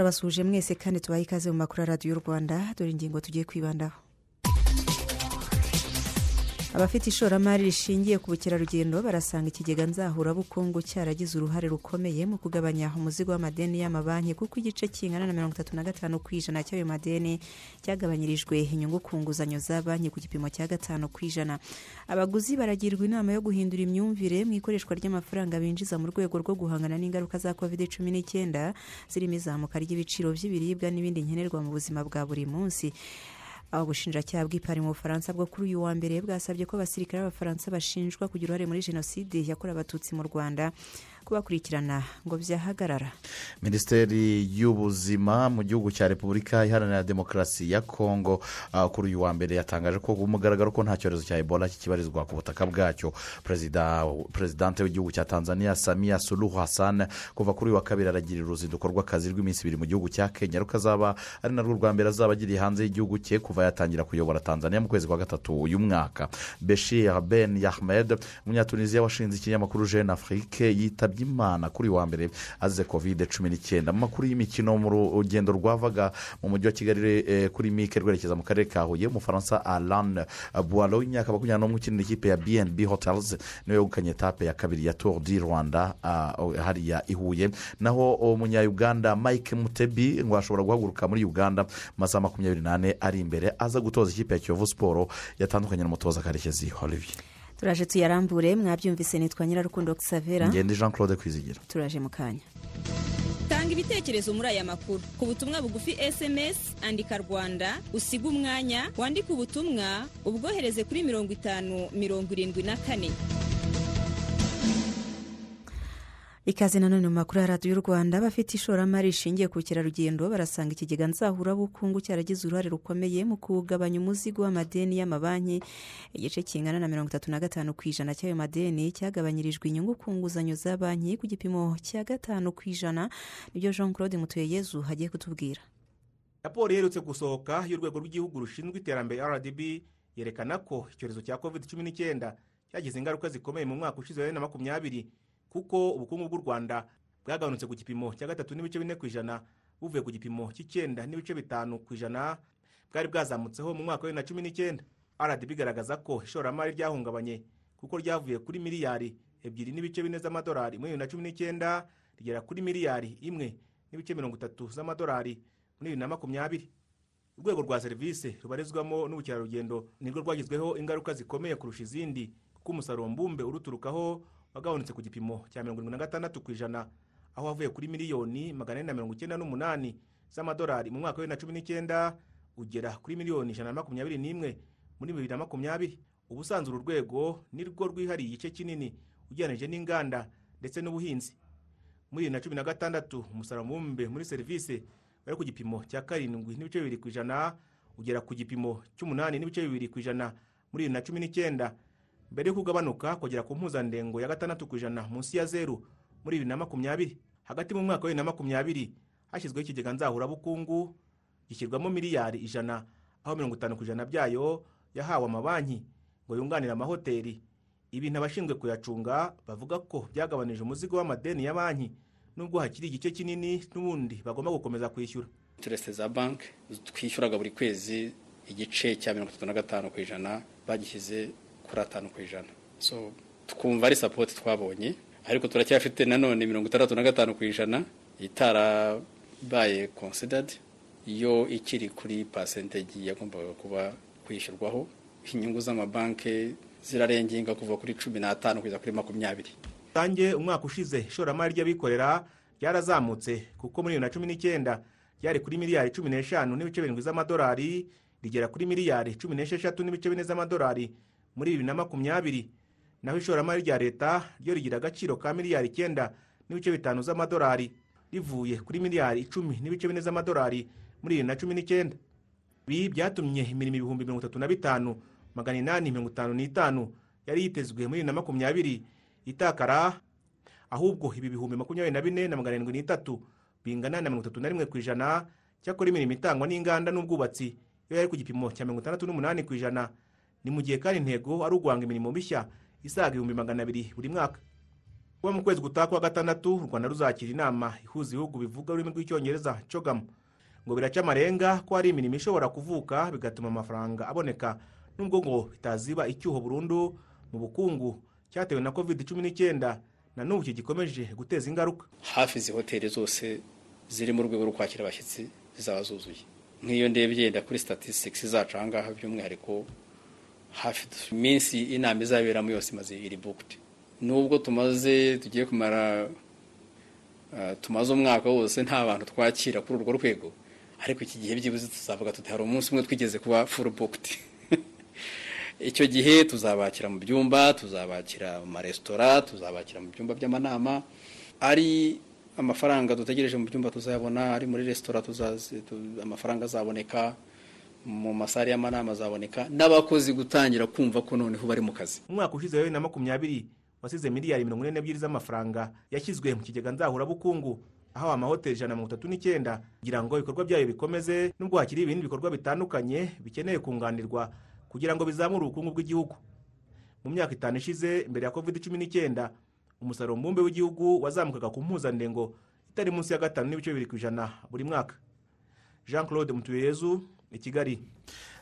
Turabasuhuje mwese kandi tubahe ikaze mu makuru ya radiyo rwanda dore ingingo tugiye kwibandaho abafite ishoramari rishingiye ku bukerarugendo barasanga ikigega nzahurabukungu cyaragize uruhare rukomeye mu kugabanya umuzigo w'amadeni y'amabanki kuko igice kingana na mirongo itatu na gatanu ku ijana cy'ayo madeni cyagabanyirijwe inyungu ku nguzanyo za banki ku gipimo cya gatanu ku ijana. Abaguzi baragirwa inama yo guhindura imyumvire mu ikoreshwa ry'amafaranga binjiza mu rwego rwo guhangana n'ingaruka za covid cumi n'icyenda zirimo izamuka ry'ibiciro by'ibiribwa n'ibindi nkenerwa mu buzima bwa buri munsi. Aho ubushinjacyaha bw'ipari mu bufaransa bwo kuri uyu wa mbere bwasabye ko abasirikare b'abafaransa bashinjwa kugira uruhare muri jenoside yakorewe abatutsi mu rwanda. Kubakurikirana ngo byahagarara. Minisiteri y'ubuzima mu gihugu cya repubulika iharanira demokarasi ya kongo uh, kuri uyu wa mbere yatangaje ko umugaragaro ko nta cyorezo cya ebola kikibarizwa ku butaka bwacyo. Perezida perezidante w'igihugu cya tanzania samiya suluhu hassan kuva kuri uyu wa kabiri aragirira uruzinduko rw'akazi rw'iminsi ibiri mu gihugu cya kenya. Rukazaba ari narwo rwa mbere azaba agiriye hanze y'igihugu cye kuva yatangira kuyobora tanzania mu kwezi kwa gatatu uyu mwaka. Beshir ben yahmed umunyatunisiya washinze ikinyamakuru jeune afrique yitabye imana kuri wa mbere azize kovide cumi n'icyenda. Mu makuru y'imikino mu rugendo rwavaga mu mujyi wa kigali eh, kuri mike rwerekeza mu karere ka huye umufaransa alan buwaro w'imyaka makumyabiri n'umwe ukinira ikipe ya bnb hotels ni we wegukanye etape ya kabiri ya tour du rwanda hariya i huye. Naho umunyayuganda mike mutebi ngo ashobora guhaguruka muri uganda mu masaha makumyabiri n'ane ari imbere aza gutoza ikipe ya kiyovu siporo yatandukanye n'umutoza karekezi olivier. Turaje tuyarambure mwabyumvise nitwa nyirarukundo xavera ngende jean claude kwizigira. Turaje mu kanya. Tanga ibitekerezo muri aya makuru. Ku butumwa bugufi sms andika rwanda usiga umwanya wandike ubutumwa ubwohereze kuri mirongo itanu mirongo irindwi na kane. Ikaze nanone mu makuru ya radiyo rwanda abafite ishoramari rishingiye ku bukerarugendo barasanga ikigega nzahurabukungu cyaragize uruhare rukomeye mu kugabanya umuzigo w'amadeni y'amabanki. Igice kingana na mirongo itatu na gatanu ku ijana cy'ayo madeni cyagabanyirijwe inyungu ku nguzanyo za banki ku gipimo cya gatanu ku ijana. Nibyo jean claude mutuyeyezu hagiye kutubwira. Raporo iherutse gusohoka y'urwego rw'igihugu rushinzwe iterambere rdb yerekana ko icyorezo cya covid cumi n'icyenda cyagize ingaruka zikomeye mu mwaka ushize wa bibiri na makumyabiri. Kuko ubukungu bw'u rwanda bwagabanutse ku gipimo cya gatatu n'ibice bine ku ijana buvuye ku gipimo cy'icyenda n'ibice bitanu ku ijana bwari bwazamutseho mu mwaka wa bibiri na cumi n'icyenda. Rdb igaragaza ko ishoramari ryahungabanye kuko ryavuye kuri miliyari ebyiri n'ibice bine z'amadolari muri bibiri na cumi n'icyenda rigera kuri miliyari imwe n'ibice mirongo itatu z'amadolari muri bibiri na makumyabiri. Urwego rwa serivisi rubarizwamo n'ubukerarugendo nirwo rwagizweho ingaruka zikomeye kurusha izindi kuko umusaruro mbumbe uruturukaho wagabanutse ku gipimo cya mirongo irindwi na gatandatu ku ijana aho wavuye kuri miliyoni magana ane na mirongo icyenda n'umunani z'amadolari mu mwaka wa bibiri na cumi n'icyenda ugera kuri miliyoni ijana na makumyabiri n'imwe muri bibiri na makumyabiri. Ubusanzwe uru rwego nirwo rwihariye igice kinini ugereranyije n'inganda ndetse n'ubuhinzi. Muri bibiri na cumi na gatandatu umusaruro mbumbe muri serivisi wari ku gipimo cya karindwi n'ibice bibiri ku ijana ugera ku gipimo cy'umunani n'ibice bibiri ku ijana muri bibiri na cumi n'icyenda. Mbere yo kugabanuka kugera ku mpuzandengo ya gatandatu ku ijana munsi ya zeru muri bibiri na makumyabiri hagati mu mwaka wa bibiri na makumyabiri hashyizweho ikigega nzahurabukungu gishyirwamo miliyari ijana aho mirongo itanu ku ijana byayo yahawe amabanki ngo yunganire amahoteli. Ibintu abashinzwe kuyacunga bavuga ko byagabanije umuzigo w'amadeni ya banki nubwo hakiri igice kinini n'ubundi bagomba gukomeza kwishyura. Intereste za banki twishyuraga buri kwezi igice cya mirongo itatu na gatanu ku ijana bagishyize kuri atanu ku ijana so twumva ari sapoti twabonye ariko turacyafite nanone mirongo itandatu na gatanu ku ijana itarabaye konsidadi yo ikiri kuri pasentegi yagombaga kuba kwishyurwaho inyungu z'amabanki zirarengenga kuva kuri cumi n'atanu kugeza kuri makumyabiri. Rusange umwaka ushize ishoramari ry'abikorera ryarazamutse kuko muri bibiri na cumi n'icyenda ryari kuri miliyari cumi n'eshanu n'ibice birindwi z'amadolari rigera kuri miliyari cumi n'esheshatu n'ibice bine z'amadolari muri bibiri na makumyabiri naho ishoramari rya leta ryo rigira agaciro ka miliyari icyenda n'ibice bitanu z'amadolari rivuye kuri miliyari icumi n'ibice bine z'amadolari muri bibiri na cumi n'icyenda. Ibi byatumye imirimo ibihumbi mirongo itatu na bitanu magana inani mirongo itanu n'itanu yari yitezwe muri bibiri na makumyabiri itakara ahubwo ibi bihumbi makumyabiri na bine na magana arindwi n'itatu bingana na mirongo itatu na rimwe ku ijana cyakora imirimo itangwa n'inganda n'ubwubatsi yo yari ku gipimo cya mirongo itandatu n'umunani ku ijana. Ni mu gihe kandi intego ari uguhanga imirimo mishya isaga ibihumbi magana abiri buri mwaka. Kuba mu kwezi gutaha kwa gatandatu u rwanda ruzakira inama ihuza ibihugu bivuga ururimi rw'icyongereza cogamu ngo biraca amarenga ko hari imirimo ishobora kuvuka bigatuma amafaranga aboneka. Nubwo ngo bitaziba icyuho burundu mu bukungu cyatewe na covid cumi n'icyenda na n'ubu kigikomeje guteza ingaruka. Hafi izi hoteli zose ziri mu rwego rwo kwakira abashyitsi zizaba zuzuye. Nk'iyo ndebye yenda kuri statistics zacu aha ngaha by'umwihariko hafi iminsi inama izaberamo yose imaze iri booked nubwo tumaze tugiye kumara uh, tumaze umwaka wose nta bantu twakira kuri urwo rwego ariko iki gihe byibuze tuzavuga tuti hari umunsi umwe twigeze kuba full booked. Icyo gihe tuzabakira mu byumba tuzabakira mu maresitora tuzabakira mu byumba by'amanama. Ari amafaranga dutegereje mu byumba tuzayabona ari muri resitora amafaranga azaboneka. Mu masare y'amanama azaboneka n'abakozi gutangira kumva ko noneho bari mu kazi. Umwaka ushize wa bibiri na makumyabiri wasize miliyari mirongo ine n'ebyiri z'amafaranga yashyizwe mu kigega nzahurabukungu aho amahoteli ijana na mirongo itatu n'icyenda kugira ngo ibikorwa byayo bikomeze nubwo hakiri ibindi bikorwa bitandukanye bikeneye kunganirwa kugira ngo bizamure ubukungu bw'igihugu. Mu myaka itanu ishize mbere ya covid cumi n'icyenda umusaruro mbumbe w'igihugu wazamukaga ku mpuzandengo itari munsi ya gatanu n'ibice bibiri ku ijana buri mwaka. Jean claude mutuyezu i kigali.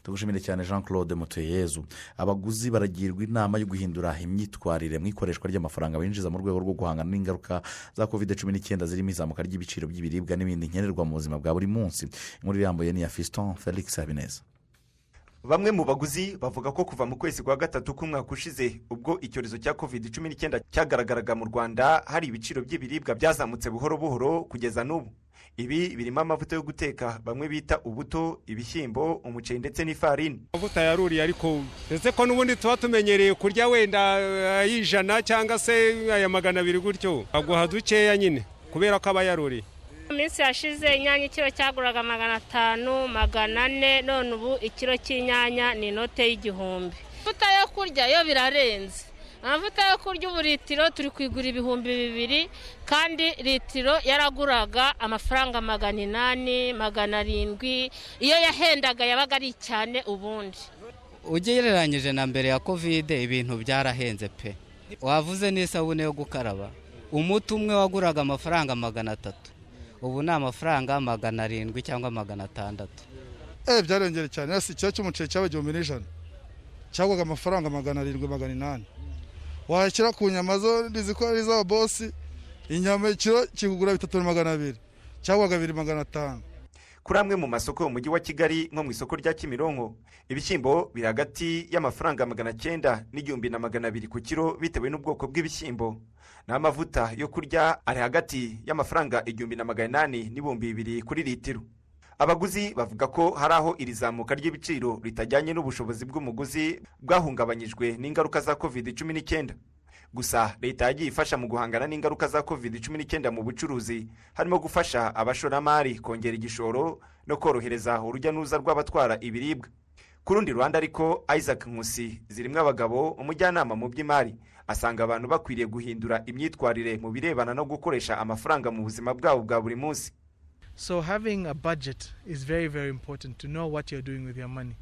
Tugushimire cyane jean claude mutuyezu abaguzi baragirwa inama yo guhindura imyitwarire mu ikoreshwa ry'amafaranga binjiza mu rwego rwo guhangana n'ingaruka za covid cumi n'icyenda zirimo izamuka ry'ibiciro by'ibiribwa n'ibindi nkenerwa mu buzima bwa buri munsi. Inkuru irambuye ni iya fiston felix habineza. Bamwe mu baguzi bavuga ko kuva mu kwezi kwa gatatu k'umwaka ushize ubwo icyorezo cya covid cumi n'icyenda cyagaragaraga mu rwanda hari ibiciro by'ibiribwa byazamutse buhoro buhoro kugeza n'ubu. Ibi birimo amavuta yo guteka. Bamwe bita ubuto ibishyimbo umuceri ndetse n'ifarini. Amavuta yaruriye ariko ndetse ko n'ubundi tuba tumenyereye kurya wenda eh, ay'ijana cyangwa se aya magana abiri gutyo. Aguha dukeya nyine kubera ko aba yaruriye. Mu minsi yashize inyanya ikiro cyaguraga magana atanu magana ane none ubu ikiro cy'inyanya ni inote y'igihumbi. Amavuta yo kurya yo birarenze. Amavuta yo kurya ubu litiro turi kuyigura ibihumbi bibiri kandi litiro yaraguraga amafaranga magana inani magana arindwi iyo yahendaga yabaga ari cyane ubundi. Ugereranyije na mbere ya kovide ibintu byarahenze pe. Wavuze n'isabune yo gukaraba. Umuti umwe waguraga amafaranga magana atatu. Ubu ni amafaranga magana arindwi cyangwa magana atandatu. Eh byarengera cyane. Hasi ikiro cy'umuceri cyaba igihumbi n'ijana. Cyagwaga amafaranga magana arindwi magana inani. Washyira ku nyama zo rizi ko ari iz'ababosi inyama ikiro kigugura bitatu na magana abiri cyagwaga bibiri magana atanu. Kuri amwe mu masoko yo mu mujyi wa kigali nko mu isoko rya kimironko ibishyimbo biri hagati y'amafaranga magana cyenda n'igihumbi na magana abiri ku kiro bitewe n'ubwoko bw'ibishyimbo. N'amavuta yo kurya ari hagati y'amafaranga igihumbi na magana inani n'ibihumbi bibiri kuri litiro. Abaguzi bavuga ko hari aho iri zamuka ry'ibiciro ritajyanye n'ubushobozi bw'umuguzi bwahungabanyijwe n'ingaruka za covid cumi n'icyenda gusa leta yagiye ifasha mu guhangana n'ingaruka za covid cumi n'icyenda mu bucuruzi harimo gufasha abashoramari kongera igishoro no korohereza urujya n'uruza rw'abatwara ibiribwa. Ku rundi ruhande ariko isaac nkusi zirimo abagabo umujyanama mu by'imari asanga abantu bakwiriye guhindura imyitwarire mu birebana no gukoresha amafaranga mu buzima bwabo bwa buri munsi. So having a budget is very, very important to know what you're doing with your money.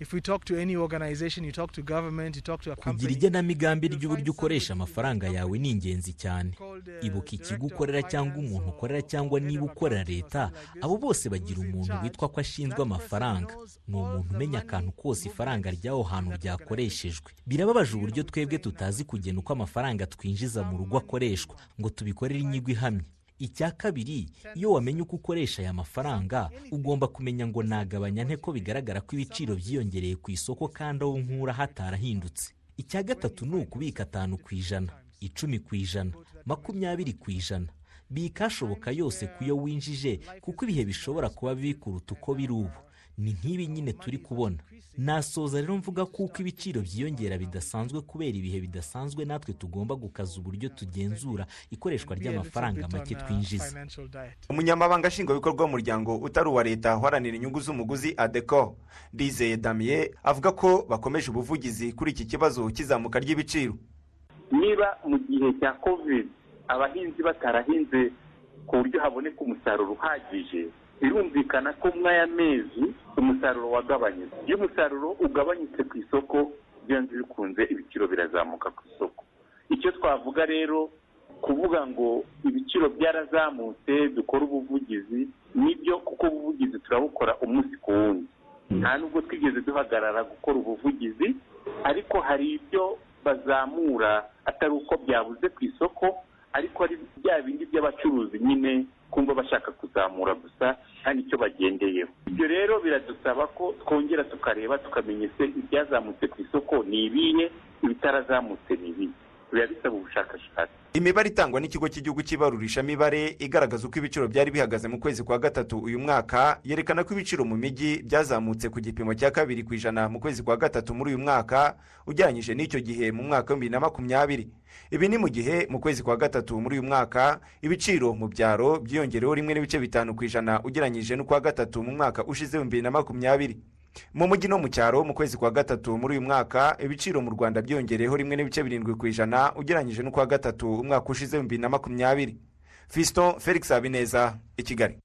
If we talk to any organization, you talk to government, you talk to a kugira company, igenamigambi ry'uburyo ukoresha amafaranga yawe ni ingenzi cyane. ibuka ikigo ukorera cyangwa umuntu ukorera cyangwa niba ukorera leta abo bose bagira umuntu witwa ko ashinzwe amafaranga. ni umuntu umenya akantu kose ifaranga ry'aho hantu ryakoreshejwe. birababaje uburyo twebwe tutazi kugena uko amafaranga twinjiza mu rugo akoreshwa ngo tubikorere inyigo ihamye. Icya kabiri iyo wamenye uko ukoresha aya mafaranga ugomba kumenya ngo nagabanya nte ko bigaragara ko ibiciro byiyongereye ku isoko kandi aho nkura hatarahindutse. Icya gatatu ni ukubika atanu ku ijana icumi ku ijana makumyabiri ku ijana. Bika hashoboka yose ku yo winjije kuko ibihe bishobora kuba bibi kuruta uko biri ubu. Ni nk'ibi nyine turi kubona. Nasoza rero mvuga kuko ibiciro byiyongera bidasanzwe kubera ibihe bidasanzwe natwe tugomba gukaza uburyo tugenzura ikoreshwa ry'amafaranga make twinjiza. Umunyamabanga nshingwabikorwa w'umuryango utari uwa leta uharanira inyungu z'umuguzi adeko dizeye damiye avuga ko bakomeje ubuvugizi kuri iki kibazo cy'izamuka ry'ibiciro. Niba mu gihe cya covid abahinzi batarahinze ku buryo haboneka umusaruro uhagije birumvikana ko muri aya mezi umusaruro wagabanyutse. Iyo umusaruro ugabanyutse ku isoko byanze bikunze ibiciro birazamuka ku isoko. Icyo twavuga rero kuvuga ngo ibiciro byarazamutse dukora ubuvugizi ni byo kuko ubuvugizi turabukora umunsi ku wundi. Nta nubwo twigeze duhagarara gukora ubuvugizi ariko hari ibyo bazamura atari uko byabuze ku isoko ariko ari bya bindi by'abacuruzi nyine kumva bashaka kuzamura gusa nta n'icyo bagendeyeho ibyo rero biradusaba ko twongera tukareba tukamenya se ibyazamutse ku isoko ni ibihe ibitarazamutse ni ibihe. Biba bisaba ubushakashatsi. Imibare itangwa n'ikigo cy'igihugu cy'ibarurishamibare igaragaza uko ibiciro byari bihagaze mu kwezi kwa gatatu uyu mwaka yerekana ko ibiciro mu mijyi byazamutse ku gipimo cya kabiri ku ijana mu kwezi kwa gatatu muri uyu mwaka ugereranyije n'icyo gihe mu mwaka w'ibihumbi bibiri na makumyabiri. Ibi ni mu gihe mu kwezi kwa gatatu muri uyu mwaka ibiciro mu byaro byiyongereho rimwe n'ibice bitanu ku ijana ugereranyije n'ukwa gatatu mu mwaka ushize w'ibihumbi bibiri na makumyabiri. Mu mujyi no mu cyaro mu kwezi kwa gatatu muri uyu mwaka ibiciro mu rwanda byiyongereyeho rimwe n'ibice birindwi ku ijana ugereranyije n'ukwa gatatu umwaka ushize bibiri na makumyabiri. Fiston felix habineza i kigali.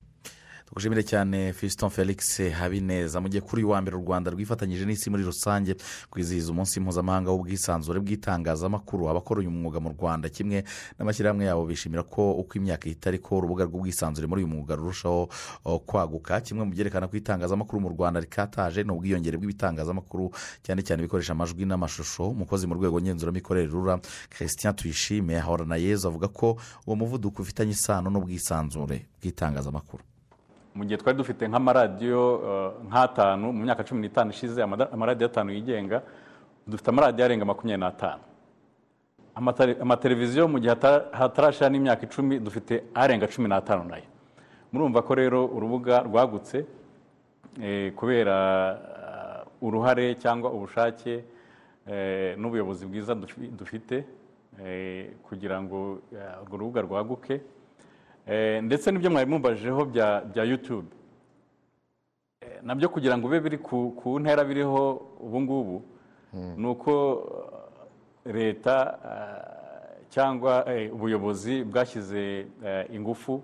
Tugushimire cyane fiston felix habineza. Mu gihe kuri wa mbere u rwanda rwifatanyije n'isi muri rusange kwizihiza umunsi mpuzamahanga w'ubwisanzure bw'itangazamakuru. Abakora uyu mwuga mu rwanda kimwe n'amashyirahamwe yabo bishimira ko uko imyaka ihita ariko urubuga rw'ubwisanzure muri uyu mwuga rurushaho kwaguka. Kimwe mu byerekana ko itangazamakuru mu rwanda rikataje ni ubwiyongere bw'ibitangazamakuru cyane cyane ibikoresha amajwi n'amashusho. Umukozi mu rwego ngenzuramikorere rura christian tuyishime ahorana yezu avuga ko uwo muvuduko ufitanye isano n'ubwisanzure bw'itangazamakuru. Mu gihe twari dufite nk'amaradiyo nk'atanu mu myaka cumi n'itanu ishize amaradiyo atanu yigenga dufite amaradiyo arenga makumyabiri n'atanu. Amateleviziyo mu gihe hatarashira n'imyaka icumi dufite arenga cumi n'atanu na yo. Murumva ko rero urubuga rwagutse kubera uruhare cyangwa ubushake n'ubuyobozi bwiza dufite kugira ngo urwo rubuga rwaguke. Ndetse n'ibyo mwari mubajeho bya yutube na byo kugira ngo bibe biri ku ntera biriho ubu ngubu ni uko leta cyangwa ubuyobozi bwashyize ingufu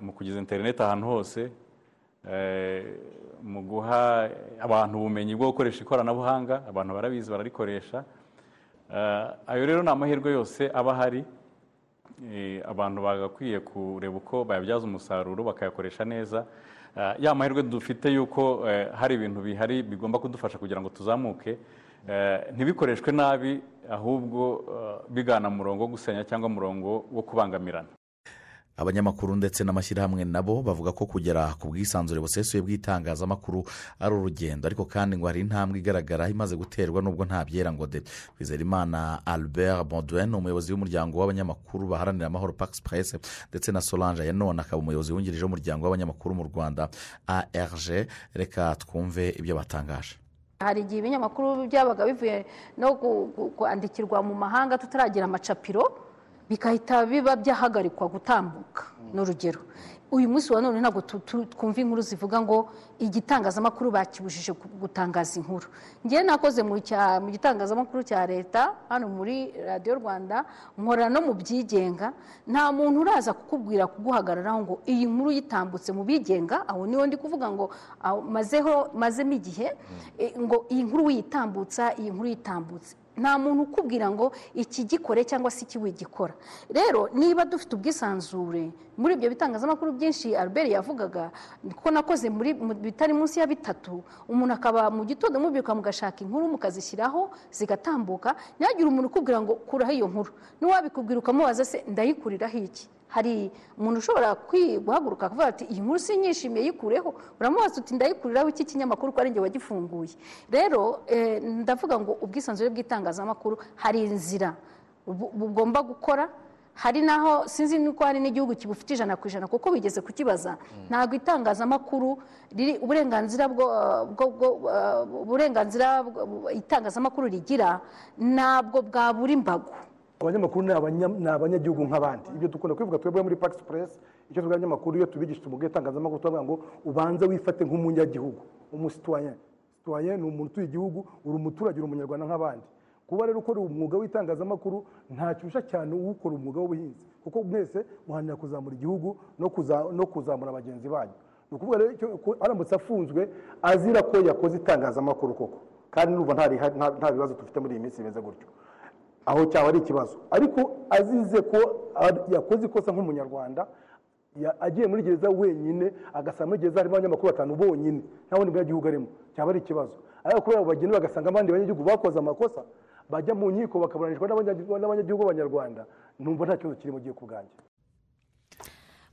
mu kugeza interineti ahantu hose mu guha abantu ubumenyi bwo gukoresha ikoranabuhanga abantu barabizi bararikoresha. Ayo rero ni amahirwe yose aba ahari. Abantu bagakwiye kureba uko bayabyaza umusaruro bakayakoresha neza. Ya mahirwe dufite y'uko hari ibintu bihari bigomba kudufasha kugira ngo tuzamuke ntibikoreshwe nabi ahubwo bigana umurongo wo gusenya cyangwa umurongo wo kubangamirana. Abanyamakuru ndetse n'amashyirahamwe nabo bavuga ko kugera ku bwisanzure busesuye bw'itangazamakuru ari urugendo. Ariko kandi ngo hari intambwe igaragara imaze guterwa nubwo nta byera ngo de. Twizerimana albert Baudouin umuyobozi w'umuryango w'abanyamakuru baharanira amahoro pax presse ndetse na solange yanone akaba umuyobozi wungirije w'umuryango w'abanyamakuru mu rwanda arg reka twumve ibyo batangaje. Hari igihe ibinyamakuru byabaga bivuye no kwandikirwa mu mahanga tutaragira amacapiro. Bigahita biba byahagarikwa gutambuka. N'urugero uyu munsi wa none ntabwo twumva inkuru zivuga ngo igitangazamakuru bakibujije gutangaza inkuru. Ngewe nakoze mu gitangazamakuru cya leta hano muri radiyo rwanda nkora no mu byigenga. Nta muntu uraza kukubwira kuguhagararaho ngo iyi nkuru yitambutse mu bigenga aho ni ho ndi kuvuga ngo mazemo igihe ngo iyi nkuru wiyitambutsa iyi nkuru yitambutse. Nta muntu ukubwira ngo iki gikore cyangwa se iki wigikora rero niba dufite ubwisanzure muri ibyo bitangazamakuru byinshi albert yavugaga ko nakoze muri bitari munsi ya bitatu umuntu akaba mu gitondo mubyuka mugashaka inkuru mukazishyiraho zigatambuka ntihagire umuntu ukubwira ngo kuraho iyo nkuru. N'uwabikubwira ukamubaza se ndayikuriraho iki? Hari umuntu ushobora guhaguruka akavuga ati iyi nkuru sinyishimiye yikureho. Uramubaza uti ndayikuriraho iki kinyamakuru ko ari njye wagifunguye? Rero ndavuga ngo ubwisanzure bw'itangazamakuru hari inzira bugomba gukora. Hari naho sinzi nuko hari n'igihugu kibufite ijana ku ijana kuko bigeze kukibaza. Ntabwo itangazamakuru riri uburenganzira bwo uh, uburenganzira itangazamakuru rigira ntabwo bwabura imbago abanyamakuru ni abanya- ni abanyagihugu nk'abandi ibyo dukunda kubivuga twebwe muri pax press icyo tuvuga abanyamakuru iyo tubigisha umwuga w'itangazamakuru turavuga ngo ubanze wifate nk'umunyagihugu. Umusitwayen sitwayen ni umuntu utuye igihugu uri umuturage uri umunyarwanda nk'abandi kuba rero ukora umwuga w'itangazamakuru ntacusha cyane ukora umwuga w'ubuhinzi. Kuko mwese muharanira kuzamura igihugu no kuza- no kuzamura bagenzi banyu. Ni ukuvuga rero aramutse afunzwe azira ko yakoze itangazamakuru koko. Kandi n'ubu nta nta nta bibazo dufite muri iyi minsi bimeze gutyo. Aho cyaba ari ikibazo. Ariko azize ko yakoze ikosa nk'umunyarwanda ya- agiye muri gereza wenyine agasanga muri gereza harimo abanyamakuru batanu bonyine. Nta wundi munyagihugu arimo. Cyaba ari ikibazo. Ariko kubera abo bageni bagasanga abandi banyagihugu bakoze amakosa bajya mu nkiko bakaburanishwa n'abanya- n'abanyagihugu b'abanyarwanda numva nta kibazo giye ku bwanjye.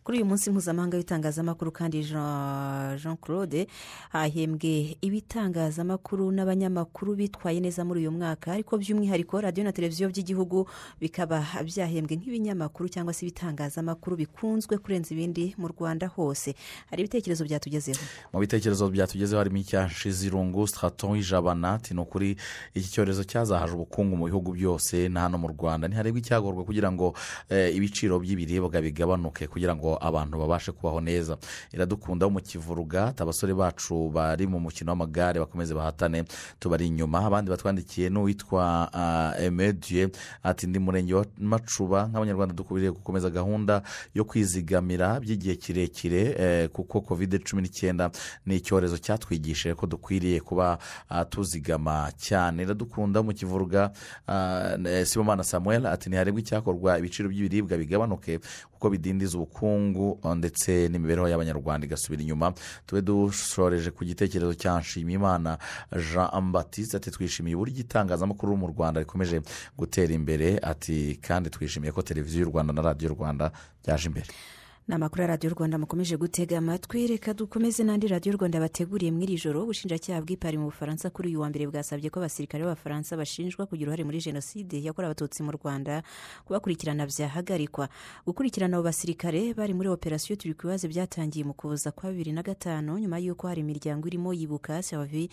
Kuri uyu munsi mpuzamahanga w'itangazamakuru kandi jean claude hahembwe ibitangazamakuru n'abanyamakuru bitwaye neza muri uyu mwaka. Ariko by'umwihariko radiyo na televiziyo by'igihugu bikaba byahembwe nk'ibinyamakuru cyangwa se ibitangazamakuru bikunzwe kurenza ibindi mu rwanda hose. Hari ibitekerezo byatugezeho? Mu bitekerezo byatugezeho harimo icya shizirungu straton ijabana ni ukuri iki cyorezo cyazahaje ubukungu mu bihugu byose na hano mu rwanda. Ntiharebwa icyakorwa kugira ngo eh, ibiciro by'ibiribwa bigabanuke kugira ngo abantu babashe kubaho neza. Iradukunda mu kivuruga abasore bacu bari mu mukino w'amagare bakomeze bahatane tubari inyuma. Abandi batwandikiye n'uwitwa ah, emediye ati ndi murenge wa macuba nk'abanyarwanda dukwiriye gukomeza gahunda yo kwizigamira by'igihe kirekire eh, kuko kovide cumi n'icyenda ni icyorezo cyatwigishije ko dukwiriye kuba ah, tuzigama cyane. Iradukunda mu kivuruga ah, sibomana samuel ati ntiharebwa icyakorwa ibiciro by'ibiribwa bigabanuke kuko bidindiza ubukungu ah, ndetse n'imibereho y'abanyarwanda igasubira inyuma. Tube dushoreje ku gitekerezo cya nshimiyimana jean batiste ati twishimiye uburyo itangazamakuru mu rwanda rikomeje gutera imbere. Ati kandi twishimiye ko televiziyo y'u rwanda na radiyo rwanda byaje imbere. Ni amakuru ya radiyo rwanda mukomeje gutega amatwi. Reka dukomeze n'andi radiyo rwanda bateguriye muri iri joro. Ubushinjacyaha bw'ipari mu bufaransa kuri uyu wa mbere bwasabye ko abasirikare b'abafaransa bashinjwa kugira uruhare muri jenoside yakorewe abatutsi mu rwanda kubakurikirana byahagarikwa. Gukurikirana abo basirikare bari muri operasiyo turi ku bibazo byatangiye mu kuboza kwa bibiri na gatanu nyuma y'uko hari imiryango irimo yibuka savi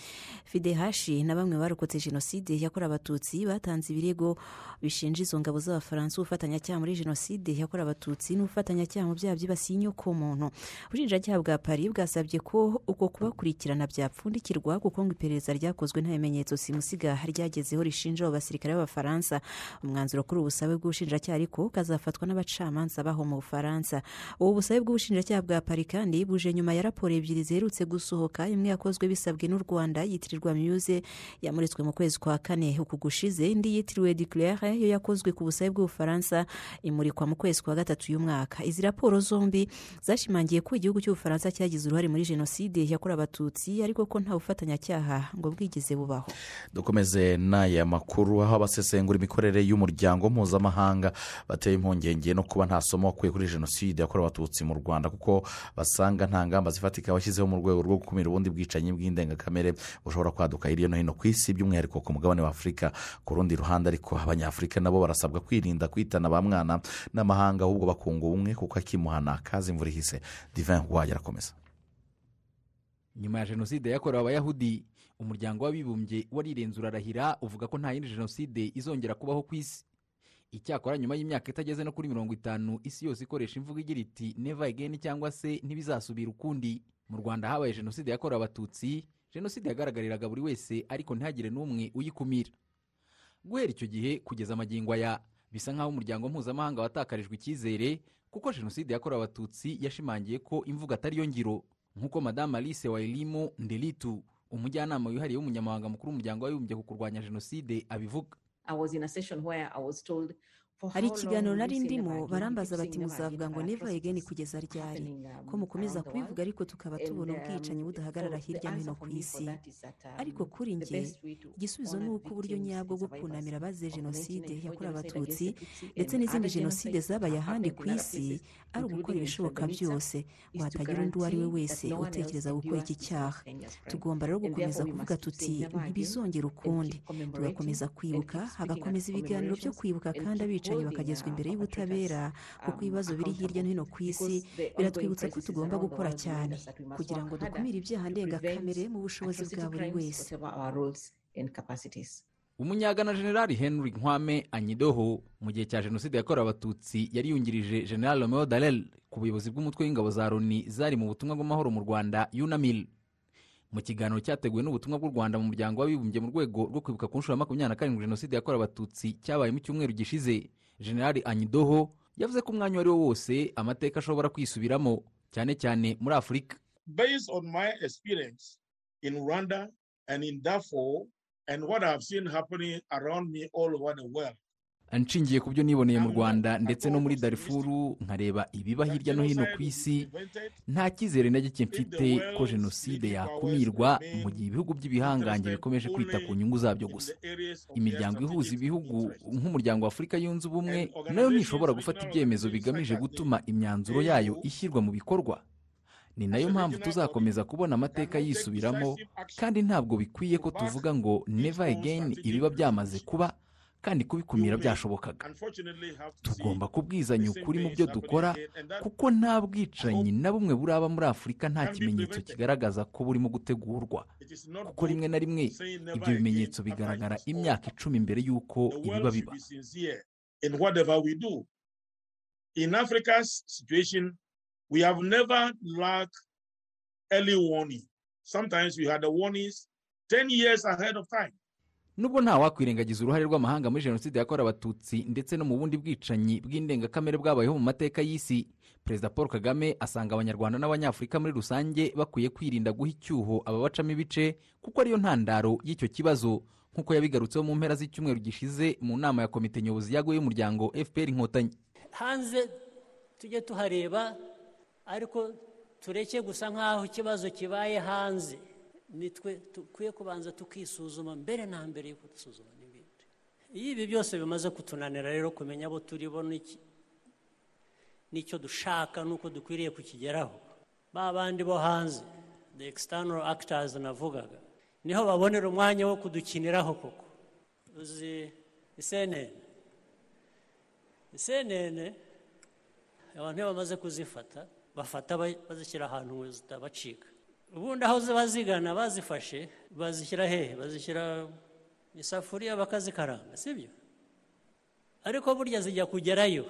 fidehashi na bamwe barokotse jenoside yakorewe abatutsi. Batanze ibirego bishinja izo ngabo z'abafaransa ubufatanyacyaha muri jenoside yakorewe abatutsi n'ubufatanyacyaha mu byaha byibasiye inyokomuntu ubushinjacyaha bwa pari bwasabye ko uko kubakurikirana byapfundikirwa kuko ngo iperereza ryakozwe nta bimenyetso simusiga ryagezeho rishinja abo basirikare b'abafaransa. Umwanzuro kuri ubusabe bw'ubushinjacyaha ariko kazafatwa n'abacamanza baho mu bufaransa. Ubu busabe bw'ubushinjacyaha bwa pari kandi buje nyuma ya raporo ebyiri ziherutse gusohoka imwe yakozwe bisabwe n'u rwanda yitirirwa muse yamuritswe mu kwezi kwa kane. Uku gushize indi yitiriwe declare yo yakozwe ku busabe bw'ubufaransa imurikwa mu kwezi kwa gatatu y'umwaka. Izi raporo zombi zashimangiye ko igihugu cy'ubufaransa cyagize uruhare muri jenoside yakorewe abatutsi ariko ko nta bufatanyacyaha ngo bwigeze bubaho. Dukomeze n'aya makuru aho abasesengura imikorere y'umuryango mpuzamahanga bateye impungenge no kuba nta somo wakuye kuri jenoside yakorewe abatutsi mu rwanda kuko basanga nta ngamba zifatika bashyizeho mu rwego rwo gukumira ubundi bwicanyi bw'indengakamere bushobora kwaduka hirya no hino ku isi by'umwihariko ku mugabane wa afurika ku rundi ruhande ariko abanyafurika nabo barasabwa kwirinda kwitana ba mwana n'amahanga ahubwo bakunga ubumwe kuko akimuhana kazi imvura ihise divin wajya arakomeza nyuma ya jenoside yakorewe abayahudi umuryango w'abibumbye warirenze urarahira uvuga ko nta yindi jenoside izongera kubaho ku isi. Icyakora nyuma y'imyaka itageze no kuri mirongo itanu isi yose ikoresha imvugo igira iti neva egeni cyangwa se ntibizasubira ukundi. Mu rwanda habaye jenoside yakorewe abatutsi. Jenoside yagaragariraga buri wese ariko ntihagire n'umwe uyikumira. Guhera icyo gihe kugeza amagingo aya bisa nk'aho umuryango mpuzamahanga watakarijwe icyizere kuko jenoside yakorewe abatutsi yashimangiye ko imvugo atari yo ngiro nk'uko madamu alice wairimu ndelitu umujyanama wihariye w'umunyamabanga mukuru w'umuryango w'abibumbye ku kurwanya jenoside abivuga. Hari ikiganiro nari ndimo barambaza bati muzavuga ngo neva egeni kugeza ryari? Ko mukomeza kubivuga ariko tukaba tubona ubwicanyi budahagarara hirya no hino ku isi. ariko kuri nge igisubizo ni uko uburyo nyabwo bwo kunamira abazize jenoside yakorewe abatutsi ndetse n'izindi jenoside zabaye ahandi ku isi ari ugukora ibishoboka byose ngo hatagira undi uwo ari we wese utekereza gukora iki cyaha. tugomba rero gukomeza kuvuga tuti ntibizongere ukundi tugakomeza kwibuka hagakomeza ibiganiro byo kwibuka kandi abica abicanyi bakagezwa imbere y'ubutabera kuko ibibazo biri hirya no hino ku isi biratwibutsa ko tugomba gukora cyane kugira ngo dukumire ibyaha ndengakamere mu bushobozi bwa buri wese. Umunyagana generali henry nkwame anyidoho mu gihe cya jenoside yakorewe abatutsi yari yungirije general romeo darel ku buyobozi bw'umutwe w'ingabo za loni zari mu butumwa bw'amahoro mu rwanda unamil. Mu kiganiro cyateguwe n'ubutumwa bw'u rwanda mu muryango w'abibumbye mu rwego rwo kwibuka ku nshuro ya makumyabiri na karindwi jenoside yakorewe abatutsi cyabaye mu cyumweru gishize. Generali anyidoho yavuze ko umwanya uwo ari wo wose amateka ashobora kwisubiramo cyane cyane muri afurika based on my experience in Rwanda and in Darfur and what I've seen happening around me all over the world. Nshingiye ku byo niboneye mu rwanda ndetse no muri darifuru nkareba ibiba hirya no hino ku isi. Nta cyizere na gike mfite ko jenoside yakumirwa mu gihe ibihugu by'ibihangange bikomeje kwita ku nyungu zabyo gusa. imiryango ihuza ibihugu nk'umuryango wa afurika yunze ubumwe na yo ntishobora gufata ibyemezo bigamije gutuma imyanzuro yayo ishyirwa mu bikorwa. Ni na yo mpamvu tuzakomeza kubona amateka yisubiramo kandi ntabwo bikwiye ko tuvuga ngo never again ibiba byamaze kuba. Kandi kubikumira byashobokaga tugomba kubwizanya ukuri mu byo dukora kuko nta bwicanyi na bumwe buraba muri afurika nta kimenyetso kigaragaza ko burimo gutegurwa kuko rimwe na rimwe ibyo bimenyetso bigaragara imyaka icumi mbere y'uko ibiba biba in whatever we do. In Africa's situation, we have never lacked early warning. Sometimes we had the warnings 10 years ahead of time. Nubwo nta wakwirengagiza uruhare rw'amahanga muri jenoside yakorewe abatutsi ndetse no mu bundi bwicanyi bw'indengakamere bwabayeho mu mateka y'isi perezida paul kagame asanga abanyarwanda n'abanyafurika muri rusange bakwiye kwirinda guha icyuho ababacamo ibice kuko ariyo ntandaro y'icyo kibazo. Nk'uko yabigarutseho mu mpera z'icyumweru gishize mu nama ya komite nyobozi yaguye y'umuryango fpr inkotanyi. Hanze tujye tuhareba ariko tureke gusa nk'aho ikibazo kibaye hanze. Nitwe dukwiye kubanza tukisuzuma mbere na mbere yuko dusuzuma n'ibindi. Iyo ibi byose bimaze kutunanira rero kumenya abo turi bo n'icyo dushaka n'uko dukwiriye kukigeraho. Ba bandi bo hanze the external actors navugaga ni ho babonera umwanya wo kudukiniraho koko. Uzi isenene isenene abantu iyo bamaze kuzifata bafata bazishyira ahantu zitabacika ubundi aho ziba zigana bazifashe bazishyira hehe bazishyira isafuriya bakazikaranga sibyo ariko burya zijya kugerayo.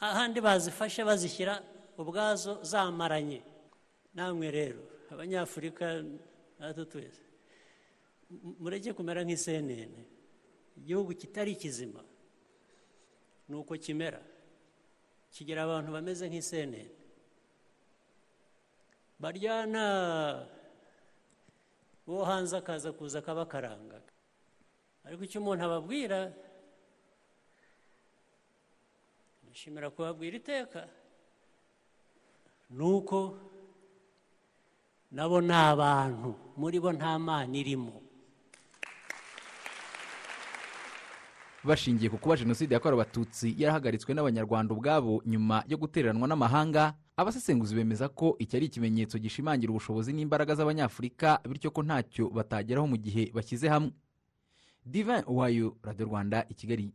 Ahandi bazifashe bazishyira ubwazo zamaranye. Namwe rero abanyafurika natwe twese. Mureke kumera nk'isenene igihugu kitari kizima ni uko kimera. Kigira abantu bameze nk'isenene baryana uwo hanze akaza kuza akabakaranga. Ariko icyo umuntu ababwira nishimira kubabwira iteka. Ni uko nabo ni abantu muri bo nta mana irimo. Bashingiye ku kuba jenoside yakorewe abatutsi yarahagaritswe n'abanyarwanda ubwabo nyuma yo gutereranwa n'amahanga abasesenguzi bemeza ko iki ari ikimenyetso gishimangira ubushobozi n'imbaraga z'abanyafurika bityo ko ntacyo batageraho mu gihe bashyize hamwe. Divin wayo radiyo rwanda i kigali.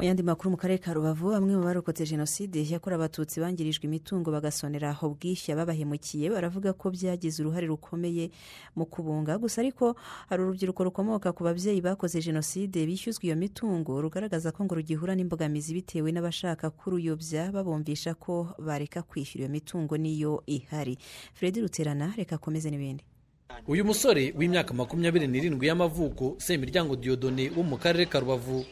Mu yandi makuru mu karere ka rubavu bamwe mu barokotse jenoside yakorewe abatutsi bangirijwe imitungo bagasonera aho bwishya babahemukiye baravuga ko byagize uruhare rukomeye mu kubunga. Gusa ariko hari urubyiruko rukomoka ku babyeyi bakoze jenoside bishyuzwa iyo mitungo rugaragaza ko ngo rugihura n'imbogamizi bitewe n'abashaka kuruyobya babumvisha ko bareka kwishyura iyo mitungo niyo ihari. Fred ruterana reka akomeze n'ibindi. Uyu musore w'imyaka makumyabiri n'irindwi y'amavuko semiryango diyodone wo mu karere ka rubavu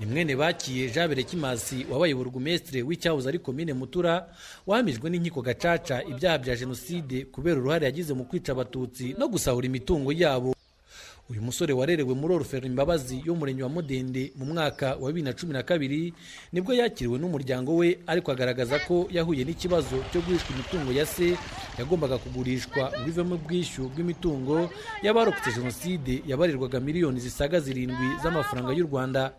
ni mwene bakiye jabere kimasi wabaye burugumesitire w'icyahoze ari komine mutura wahamijwe n'inkiko gacaca ibyaha bya jenoside kubera uruhare yagize mu kwica abatutsi no gusahura imitungo yabo. Uyu musore warerewe muri oruferi imbabazi y'umurenge wa mudende mu mwaka wa bibiri na cumi na kabiri ni bwo yakiriwe n'umuryango we ariko agaragaza ko yahuye n'ikibazo cyo guhishwa imitungo ya se yagombaga kugurishwa ngo ivemo ubwishyu bw'imitungo y'abarokotse jenoside yabarirwaga miliyoni zisaga zirindwi z'amafaranga y'u rwanda.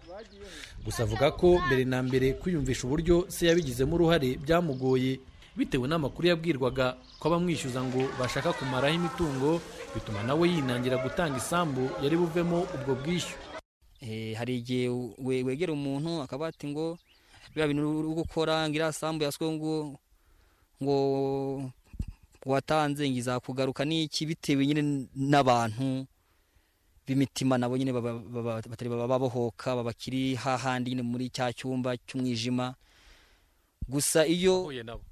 Gusa avuga ko mbere na mbere kwiyumvisha uburyo se yabigizemo uruhare byamugoye. Bitewe n'amakuru yabwirwaga ko abamwishyuza ngo bashaka kumaraho imitungo bituma nawe yinangira gutanga isambu yari buvemo ubwo bwishyu. Eh, hari igihe we- wegera umuntu akaba ati ngo biriya bintu uri gukora ngo iriya sambu yaswe ngo ngo watanze ngo izakugaruka n'iki? Bitewe nyine n'abantu. B'imitima nabo nyine batari baba babohoka baba bakiri hahandi nyine muri cya cyumba cy'umwijima. Gusa iyo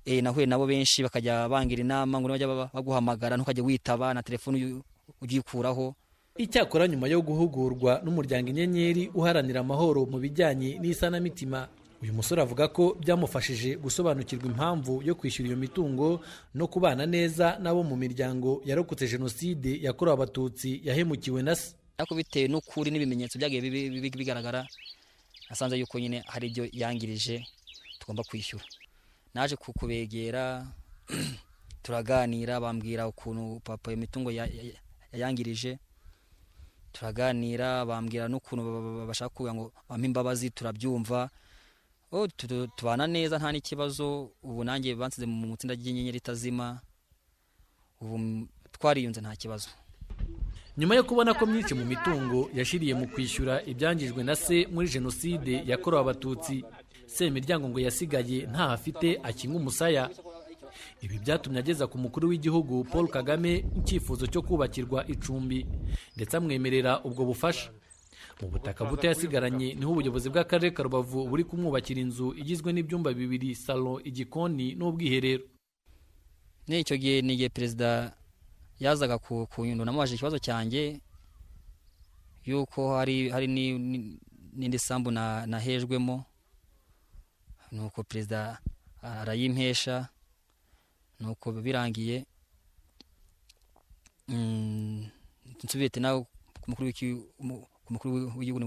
eh, nahuye nabo benshi bakajya bangira inama ngo bajya baguhamagara ntukajya witaba na telefone ugikuraho. Icyakora nyuma yo guhugurwa n'umuryango inyenyeri uharanira amahoro mu bijyanye n'isanamitima uyu musore avuga ko byamufashije gusobanukirwa impamvu yo kwishyura iyo mitungo no kubana neza n'abo mu miryango yarokotse jenoside yakorewe abatutsi yahemukiwe na se ariko bitewe n'ukuri n'ibimenyetso byagiye bigaragara nasanze yuko nyine hari ibyo yangirije tugomba kwishyura. Naje ku- kubegera turaganira bambwira ukuntu papa iyo mitungo ya- ya- yayangirije. Turaganira bambwira n'ukuntu ba- ba- ba- bashaka kuvuga ngo bampe imbabazi turabyumva. Oh, tu- tubana neza nta n'ikibazo. Ubu nanjye bansize mu itsinda ry'inyenyeri itazima. Ubu twariyunze nta kibazo. Nyuma yo kubona ko myinshi mu mitungo yashiriye mu kwishyura ibyangijwe na se muri jenoside yakorewe abatutsi semiryango ngo yasigaye ntaho afite akinga umusaya. Ibi byatumye ageza ku mukuru w'igihugu paul kagame icyifuzo cyo kubakirwa icumbi ndetse amwemerera ubwo bufasha. Mu butaka buto yasigaranye ni ho ubuyobozi bw'akarere ka rubavu buri kumwubakira inzu igizwe n'ibyumba bibiri salo igikoni n'ubwiherero. Ni icyo gihe ni igihe perezida yazaga ku ku nyundo namubaje ikibazo cyanjye yuko hari hari ni- ni- n'indi sambu na- nahejwemo nuko perezida arayimpesha nuko birangiye mm, nsubiye ati nawe ku mukuru w'igihugu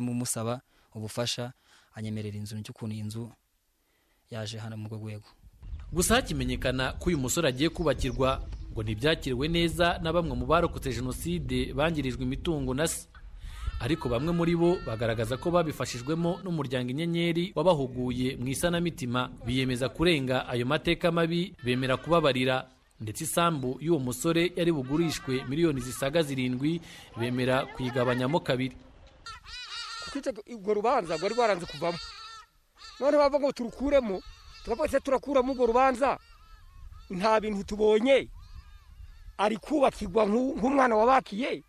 mumusaba ubufasha anyemerera inzu cy'ukuntu iyi nzu yaje hano mu rwego. Gusa hakimenyekana ko uyu musore agiye kubakirwa ngo ntibyakiriwe neza na bamwe mu barokotse jenoside bangirijwe imitungo na se. Ariko bamwe muri bo bagaragaza ko babifashijwemo n'umuryango inyenyeri wabahuguye mu isanamitima biyemeza kurenga ayo mateka mabi bemera kubabarira. Ndetse isambu y'uwo musore yari bugurishwe miliyoni zisaga zirindwi bemera kuyigabanyamo kabiri. Kuko urwo rubanza rwari rwaranze kuvamo. None bava ngo turukuremo. Se turakuramo urwo rubanza. Nta bintu tubonye. Ari kubakirwa nk'u- nk'umwana wabakiye.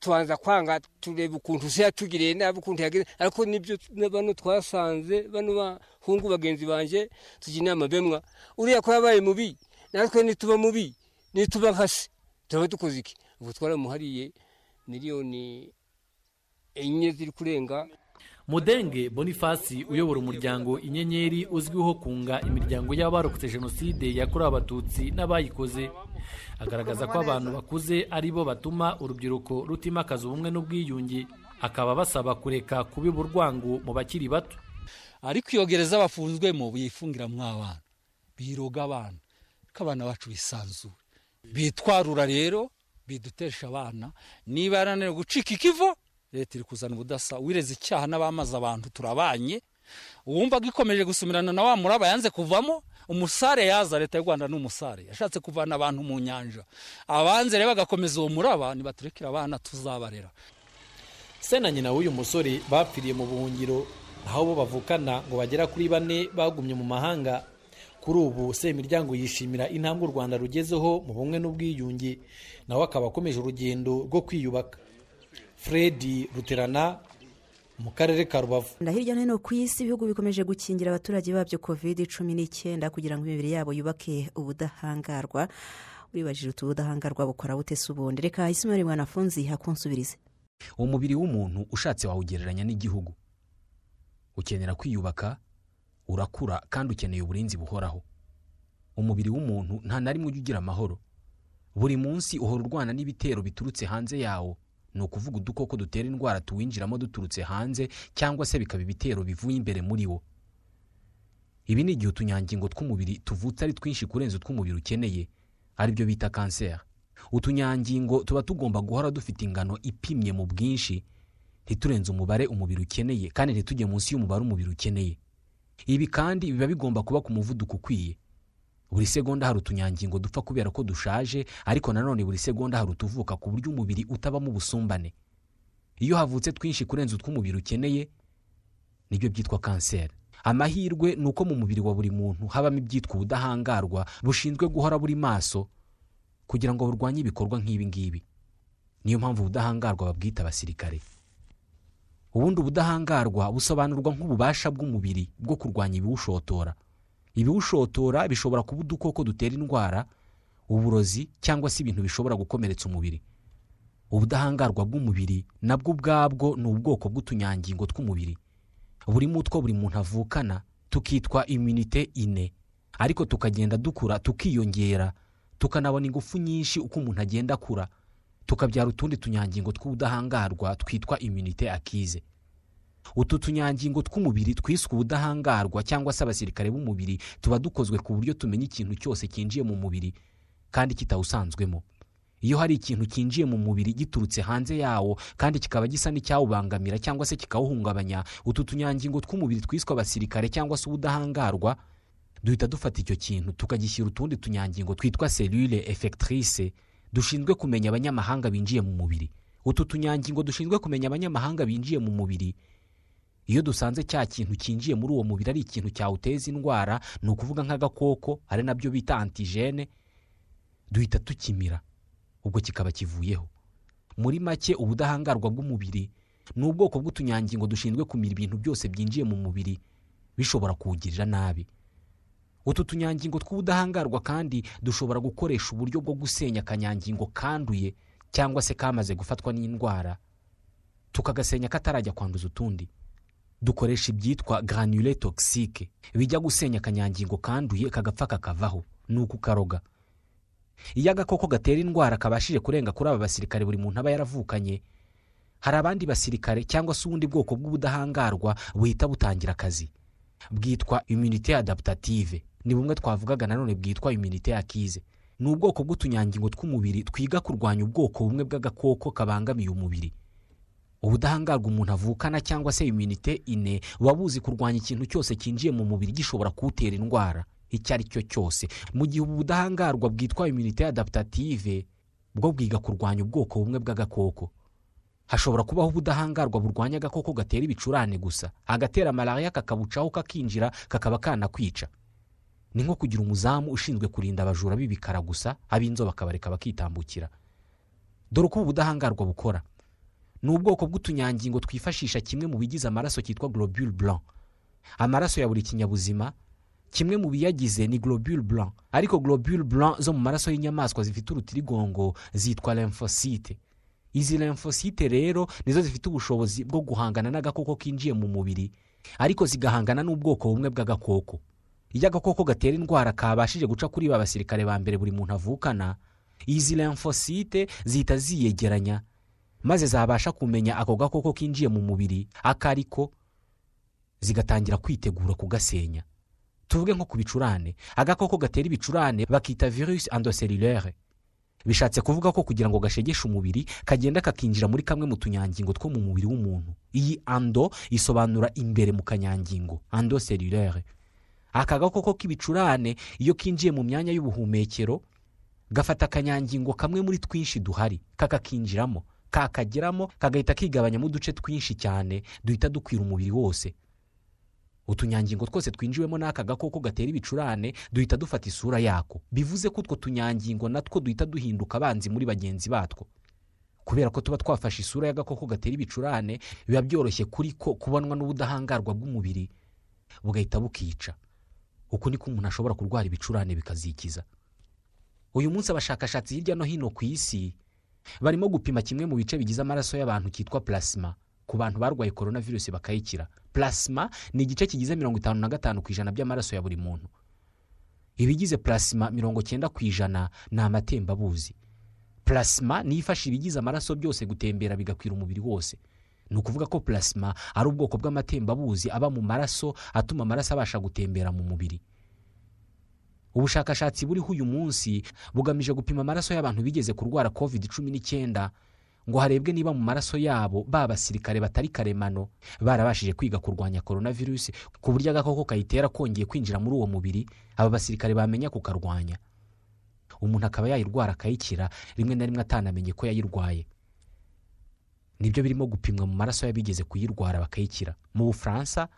Tubanza kwanga tureba ukuntu se yatugiriye nabi ukuntu yagize. Ariko ni byo bano twasanze bano bahungu bagenzi banje tugira inama bemwa. Uriya ko yabaye mubi natwe nituba mubi nituba nka se. Turaba dukoze iki? Ubu twaramuhariye miliyoni enye ziri kurenga mudenge bonifasi uyobora umuryango inyenyeri uzwiho kunga imiryango y'abarokotse jenoside yakorewe abatutsi n'abayikoze. Agaragaza ko abantu bakuze ari bo batuma urubyiruko rutimakaza ubumwe n'ubwiyunge. Akaba basaba kureka kubiba urwango mu bakiri bato. Ariko iyo gereza bafunzwemo biyifungiramo abana biroga abana ko abana bacu bisanzura bitwarura rero bidutesha abana. Niba yarananiwe gucika ikivo leta iri kuzana ubudasa wireze icyaha n'abamaze abantu turabanye uwumva ikomeje gusumirana na wa muraba yanze kuvamo umusare yaza leta y'u rwanda ni umusare yashatse kuvana abantu mu nyanja. Abanze rero bagakomeza uwo muraba nibaturekere abana tuzabarera. Se na nyina w'uyu musore bapfiriye mu buhungiro aho bo bavukana ngo bagera kuri bane bagumye mu mahanga. Kuri ubu semiryango yishimira intambwe u rwanda rugezeho mu bumwe n'ubwiyunge nawe akaba akomeje urugendo rwo kwiyubaka. Fred ruterana mu karere ka rubavu. Na hirya no hino ku isi ibihugu bikomeje gukingira abaturage babyo covid cumi n'icyenda kugira ngo imibiri yabo yubake ubudahangarwa. Uribajije utu ubudahangarwa bukora bute se ubundi? Reka isimari mwanafunzi hakunsubirize umubiri w'umuntu ushatse wawugereranya n'igihugu. Ukenera kwiyubaka urakura kandi ukeneye uburinzi buhoraho. Umubiri w'umuntu nta na rimwe ujya ugira amahoro. Buri munsi uhora urwana n'ibitero biturutse hanze yawo. Ni ukuvuga udukoko dutera indwara tuwinjiramo duturutse hanze cyangwa se bikaba ibitero bivuye imbere muri wo. Ibi ni igihe utunyangingo tw'umubiri tuvutse ari twinshi kurenza utw'umubiri ukeneye ari byo bita kanseri. Utunyangingo tuba tugomba guhora dufite ingano ipimye mu bwinshi ntiturenze umubare umubiri ukeneye kandi ntitujye munsi y'umubare umubiri ukeneye. Ibi kandi biba bigomba kuba ku muvuduko ukwiye. Buri segonda hari utunyangingo dupfa kubera ko dushaje ariko nanone buri segonda hari utuvuka ku buryo umubiri utabamo ubusumbane. Iyo havutse twinshi kurenza utw'umubiri ukeneye ni byo byitwa kanseri. Amahirwe ni uko mu mubiri wa buri muntu habamo ibyitwa ubudahangarwa bushinzwe guhora buri maso kugira ngo burwanye ibikorwa nk'ibi ngibi. Niyo mpamvu ubudahangarwa babwita abasirikare. Ubundi ubudahangarwa busobanurwa nk'ububasha bw'umubiri bwo kurwanya ibiwushotora. Ibiwushotora bishobora kuba udukoko dutera indwara uburozi cyangwa se ibintu bishobora gukomeretsa umubiri. Ubudahangarwa bw'umubiri nabwo ubwabwo ni ubwoko bw'utunyangingo tw'umubiri. Burimo utwo buri muntu avukana tukitwa imunite ine. Ariko tukagenda dukura tukiyongera. Tukanabona ingufu nyinshi uko umuntu agenda akura. Tukabyara utundi tunyangingo tw'ubudahangarwa twitwa imunite akize. Utu tunyangingo tw'umubiri twiswe ubudahangarwa cyangwa se abasirikare b'umubiri tuba dukozwe ku buryo tumenya ikintu cyose cyinjiye mu mubiri kandi kitawusanzwemo. Iyo hari ikintu cyinjiye mu mubiri giturutse hanze yawo kandi kikaba gisa n'icyawubangamira cyangwa se kikawuhungabanya utu tunyangingo tw'umubiri twiswe abasirikare cyangwa se ubudahangarwa duhita dufata icyo kintu tukagishyira utundi tunyangingo twitwa selule efectrice dushinzwe kumenya abanyamahanga binjiye mu mubiri. Utu tunyangingo dushinzwe kumenya abanyamahanga binjiye mu mubiri iyo dusanze cya kintu cyinjiye muri uwo mubiri ari ikintu cyawuteza indwara ni ukuvuga nk'agakoko ari na byo bita antigene duhita tukimira ubwo kikaba kivuyeho. Muri make ubudahangarwa bw'umubiri ni ubwoko bw'utunyangingo dushinzwe kumira ibintu byose byinjiye mu mubiri bishobora kuwugirira nabi. Utu tunyangingo tw'ubudahangarwa kandi dushobora gukoresha uburyo bwo gusenya akanyangingo kanduye cyangwa se kamaze gufatwa n'indwara tukagasenya katarajya kwanduza utundi. Dukoresha ibyitwa granule toxique. Bijya gusenya akanyangingo kanduye kagapfa kakavaho. Ni ukukaroga iyo agakoko gatera indwara kabashije kurenga kuri aba basirikare buri muntu aba yaravukanye. Hari abandi basirikare cyangwa se ubundi bwoko bw'ubudahangarwa buhita butangira akazi. Bwitwa immunite adaptative. Ni bumwe twavugaga nanone bwitwa immunite akize ni ubwoko bw'utunyangingo tw'umubiri twiga kurwanya ubwoko bumwe bw'agakoko kabangamiye umubiri. Ubudahangarwa umuntu avukana cyangwa se immunite ine buba buzi kurwanya ikintu cyose cyinjiye mu mubiri gishobora kuwutera indwara. Icyo ari cyo cyose. Mu gihe ubu budahangarwa bwitwa immunite adaptative bwo bwiga kurwanya ubwoko bumwe bw'agakoko. Hashobora kubaho ubudahangarwa burwanya agakoko gatera ibicurane gusa. Agatera malariya kakabucaho kakinjira kakaba kanakwica. Ni nko kugira umuzamu ushinzwe kurinda abajura b'ibikara gusa ab'inzobe bakabareka bakitambukira. Dore uko ubu budahangarwa bukora. Ni ubwoko bw'utunyangingo twifashisha kimwe mu bigize amaraso cyitwa globule blanc. Amaraso ya buri kinyabuzima kimwe mu biyagize ni globule blanc. Ariko globule blanc zo mu maraso y'inyamaswa zifite urutirigongo zitwa lymphocyte. Izi lymphocyte rero nizo zifite ubushobozi bwo guhangana n'agakoko kinjiye mu mubiri ariko zigahangana n'ubwoko bumwe bw'agakoko. Iyo agakoko gatera indwara kabashije guca kuri ba basirikare ba mbere buri muntu avukana izi lymphocyte zihita ziyegeranya. Maze zabasha kumenya ako gakoko kinjiye mu mubiri ako ariko zigatangira kwitegura kugasenya. Tuvuge nko ku bicurane. Agakoko gatera ibicurane bakita virusi endocellulaire. Bishatse kuvuga ko kugira ngo gashegeshe umubiri kagenda kakinjira muri kamwe mu tunyangingo two mu mubiri w'umuntu. Iyi ando isobanura imbere mu kanyangingo endocellulaire. Aka gakoko k'ibicurane iyo kinjiye mu myanya y'ubuhumekero gafata akanyangingo kamwe muri twinshi duhari kakakinjiramo. Kakageramo kagahita kigabanyamo uduce twinshi cyane duhita dukwira umubiri wose. Utunyangingo twose twinjiwemo n'aka gakoko gatera ibicurane duhita dufata isura yako. Bivuze ko utwo tunyangingo natwo duhita duhinduka abanzi muri bagenzi batwo. Kubera ko tuba twafashe isura y'agakoko gatera ibicurane biba byoroshye kuri ko kubonwa n'ubudahangarwa bw'umubiri bugahita bukica. Uku niko umuntu ashobora kurwara ibicurane bikazikiza. Uyu munsi abashakashatsi hirya no hino ku isi barimo gupima kimwe mu bice bigize amaraso y'abantu cyitwa plasma. Ku bantu barwaye korona virusi bakayikira. Plasma ni igice kigize mirongo itanu na gatanu ku ijana by'amaraso ya buri muntu. Ibigize plasma mirongo cyenda ku ijana ni amatembabuzi. Plasma niyo ifasha ibigize amaraso byose gutembera bigakwira umubiri wose. Ni ukuvuga ko plasma ari ubwoko bw'amatembabuzi aba mu maraso atuma amaraso abasha gutembera mu mubiri. Ubushakashatsi buriho uyu munsi bugamije gupima amaraso y'abantu bigeze kurwara covid cumi n'icyenda ngo harebwe niba mu maraso yabo ba basirikare batari karemano barabashije kwiga kurwanya korona virusi ku buryo agakoko kayitera kongeye kwinjira muri uwo mubiri aba basirikare bamenya kukarwanya. Umuntu akaba yayirwara akayikira rimwe na rimwe atanamenye ko yayirwaye. Nibyo birimo gupimwa mu maraso y'abigeze kuyirwara bakayikira. Mu bufaransa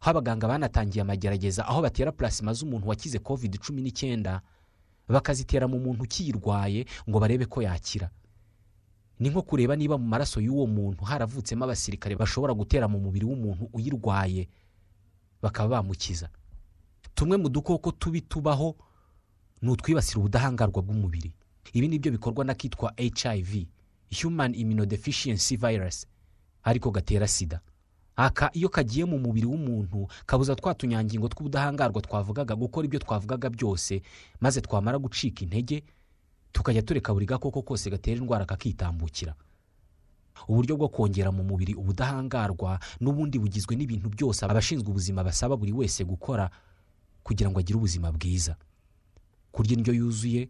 aho abaganga banatangiye amagerageza aho batera plasima z'umuntu wakize covid cumi n'icyenda bakazitera mu muntu ukiyirwaye ngo barebe ko yakira. Ni nko kureba niba mu maraso y'uwo muntu haravutsemo abasirikare bashobora gutera mu mubiri w'umuntu uyirwaye bakaba bamukiza. Tumwe mu dukoko tubi tubaho ni utwibasira ubudahangarwa bw'umubiri. Ibi ni byo bikorwa n'akitwa hiv human immunodeficiency virus ariko gatera sida. Aka iyo kagiye mu mubiri w'umuntu kabuza twa tunyangingo tw'ubudahangarwa twavugaga gukora ibyo twavugaga byose maze twamara gucika intege tukajya tureka buri gakoko kose gatera indwara kakitambukira. Uburyo bwo kongera mu mubiri ubudahangarwa n'ubundi bugizwe n'ibintu byose abashinzwe ubuzima basaba buri wese gukora kugira ngo agire ubuzima bwiza. Kurya indyo yuzuye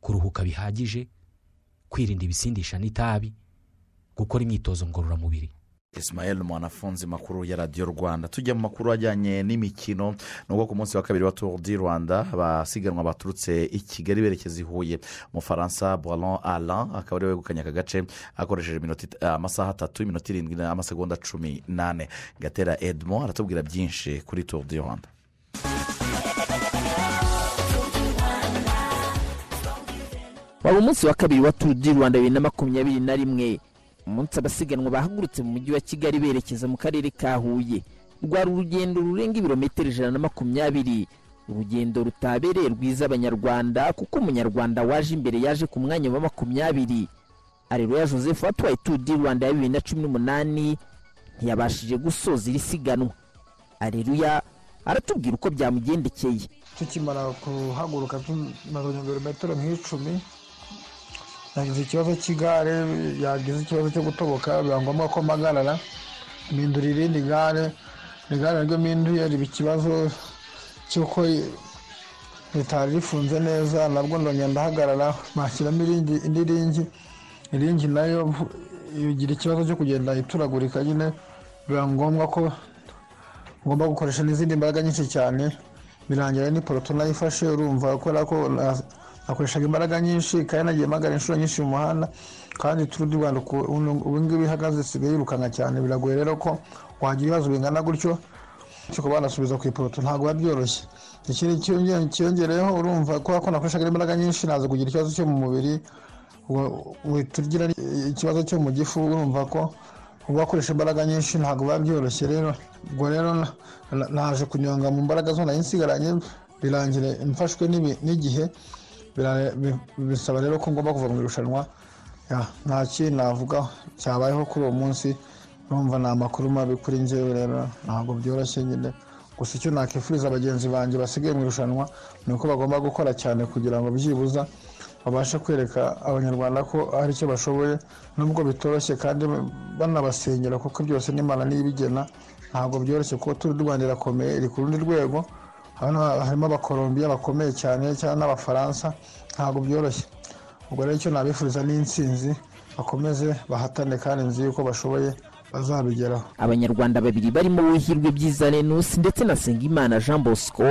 kuruhuka bihagije kwirinda ibisindisha n'itabi gukora imyitozo ngororamubiri. Ismael mwanafunzi makuru ya radiyo rwanda. Tujya mu makuru ajyanye n'imikino. Nubwo ku munsi wa kabiri wa tour du rwanda abasiganwa baturutse i kigali berekeza i huye. Umufaransa boron alan akaba ari we wegukanye aka gace akoresheje amasaha atatu iminota irindwi n'amasegonda cumi n'ane. Gatera edmo aratubwira byinshi kuri tour du rwanda. Waba umunsi wa kabiri wa tour du rwanda bibiri na makumyabiri na rimwe umunsi abasiganwa bahagurutse mu mujyi wa kigali berekeza mu karere ka huye. Rwari urugendo rurenga ibirometero ijana na makumyabiri. Urugendo rutabereye rwiza abanyarwanda kuko umunyarwanda waje imbere yaje ku mwanya wa makumyabiri. Areruya joseph watwaye tour du rwanda ya bibiri na cumi n'umunani ntiyabashije gusoza iri siganwa. Areruya aratubwira uko byamugendekeye. Tukimara kuhaguruka tumaze ibirometero nk'icumi yagize ikibazo cy'igare yagize ikibazo cyo gutoboka biba ngombwa ko mpagarara mpindura irindi gare igare naryo mpinduye riba ikibazo cy'uko ritari rifunze neza nabwo ndongera ndahagarara bashyiramo indi ringi iringi na yo igira ikibazo cyo kugenda ituragurika nyine biba ngombwa ko ngomba gukoresha n'izindi mbaraga nyinshi cyane birangira n'iporoto nayifashe urumva kubera ko nakoreshaga imbaraga nyinshi kandi nagiye mpagara inshuro nyinshi mu muhanda kandi turu du rwanda ubu ngubu ihagaze isigaye yirukanka cyane. Biragoye rero ko wagira ibibazo bingana gutyo cyo banasubiza ku ipoto ntabwo biba byoroshye. Ikindi cyiyongereyeho urumva kubera ko nakoreshaga imbaraga nyinshi naza kugira ikibazo cyo mu mubiri tugira ikibazo cyo mu gifu urumva ko ubakoresha imbaraga nyinshi ntabwo biba byoroshye. Rero ubwo rero naje kunyonga mu mbaraga zo nari nsigaranye birangira mfashwe n'igihe bisaba rero ko ngomba kuva mu irushanwa. Nta kintu navuga cyabayeho kuri uwo munsi. Urumva ni amakuru mabi kuri njyewe rero ntabwo byoroshye nyine. Gusa icyo nakifuriza bagenzi banjye basigaye mu irushanwa ni uko bagomba gukora cyane kugira ngo byibuza babashe kwereka abanyarwanda ko hari icyo bashoboye. Nubwo bitoroshye kandi banabasengera kuko byose n'imana niyo ibigena ntabwo byoroshye kuko turi rwanda irakomeye iri ku rundi rwego harimo abakolombiya bakomeye cyane n'abafaransa ntabwo byoroshye. Ubwo rero icyo nabifuriza ni insinzi bakomeze bahatane kandi nzi yuko bashoboye bazabigeraho. Abanyarwanda babiri barimo wihirwe byiza renusi ndetse na sengimana jean bosco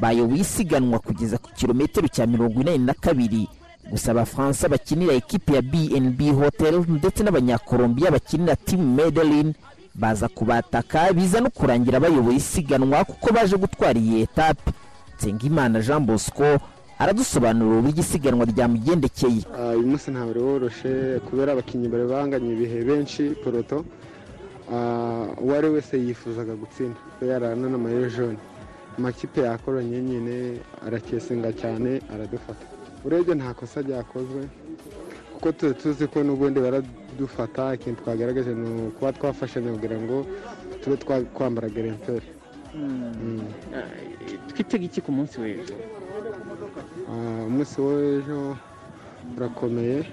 bayoboye isiganwa kugeza ku kilometero cya mirongo inani na kabiri. Gusa abafaransa bakinira ekipi ya bnb hotel ndetse n'abanyakolombiya bakinira timu medelin baza kubataka biza no kurangira bayoboye isiganwa kuko baje gutwara iyi etape. Nsengimana jean bosco aradusobanurira uburyo isiganwa ryamugendekeye. Uyu munsi ntabwo wari woroshe kubera abakinnyi bari banganye ibihe benshi poroto. Uwo ari wese yifuzaga gutsinda yarana n'amayero jone amakipe yakoranye nyine arakesenga cyane aradufata. Urebye nta kosa ryakozwe kuko tuzi ko n'ubundi baradufata ikintu twagaragaje ni ukuba twafashanya kugira ngo tube twambara geremperi twitega iki ku munsi w'ejo umunsi w'ejo urakomeye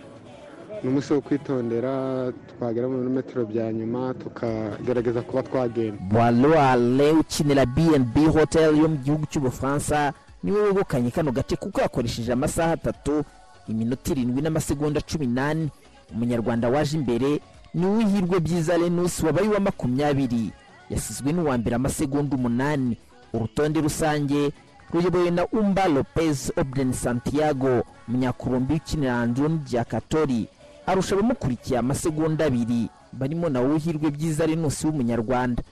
ni umunsi wo kwitondera twagera mu birometero bya nyuma tukagerageza kuba twagenda boiroire ukinira bnb hotel yo mu gihugu cy'ubufaransa ni we wegukanye kano gace kuko yakoresheje amasaha atatu iminota irindwi n'amasegonda cumi n'ane. Umunyarwanda waje imbere ni uwihirwe byiza renusi wabaye uwa makumyabiri. Yasizwe n'uwa mbere amasegonda umunani. Urutonde rusange ruyobowe na umba lopez obden santiago umunyakolombiya ukinira andron giakatori arusha abamukurikiye amasegonda abiri. Barimo na wuhirwe byiza renusi w'umunyarwanda.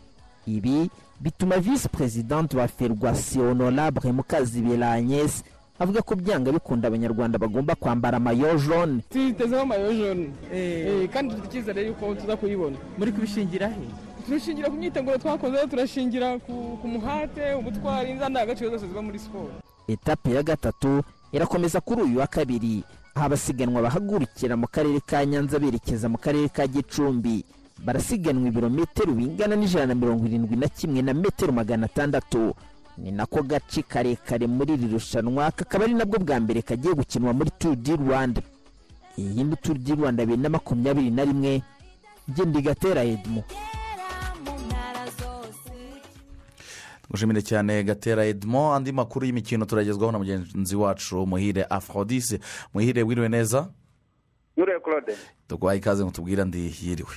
Ibi bituma visi perezidante wa ferwasi honorable mukazibera agnes avuga ko byanga bikunda abanyarwanda bagomba kwambara mayo jone tuyitezeho mayo jone Eh, kandi dufite icyizere yuko tuza kuyibona. Muri kubishingira he? Turashingira ku myiteguro twakoze turashingira ku muhate ubutwari n'indangagaciro zose ziba muri siporo. Etape ya gatatu irakomeza kuri uyu wa kabiri. Aho abasiganwa bahagurukira mu karere ka nyanza berekeza mu karere ka gicumbi. Barasiganwa ibirometero bingana n'ijana na mirongo irindwi na kimwe na metero magana atandatu. Ni nako gace karekare muri iri rushanwa kakaba ari nabwo bwa mbere kagiye gukinwa muri turu di rwanda. Iyi ni turu di rwanda bibiri na makumyabiri na rimwe genda gatera edmo. Gushimire cyane gatera edmo. Andi makuru y'imikino turagezwaho na mugenzi wacu muhire afrodise muhire wiriwe neza? Nure claude. Tuguhaye ikaze ngo tubwire andi yiriwe.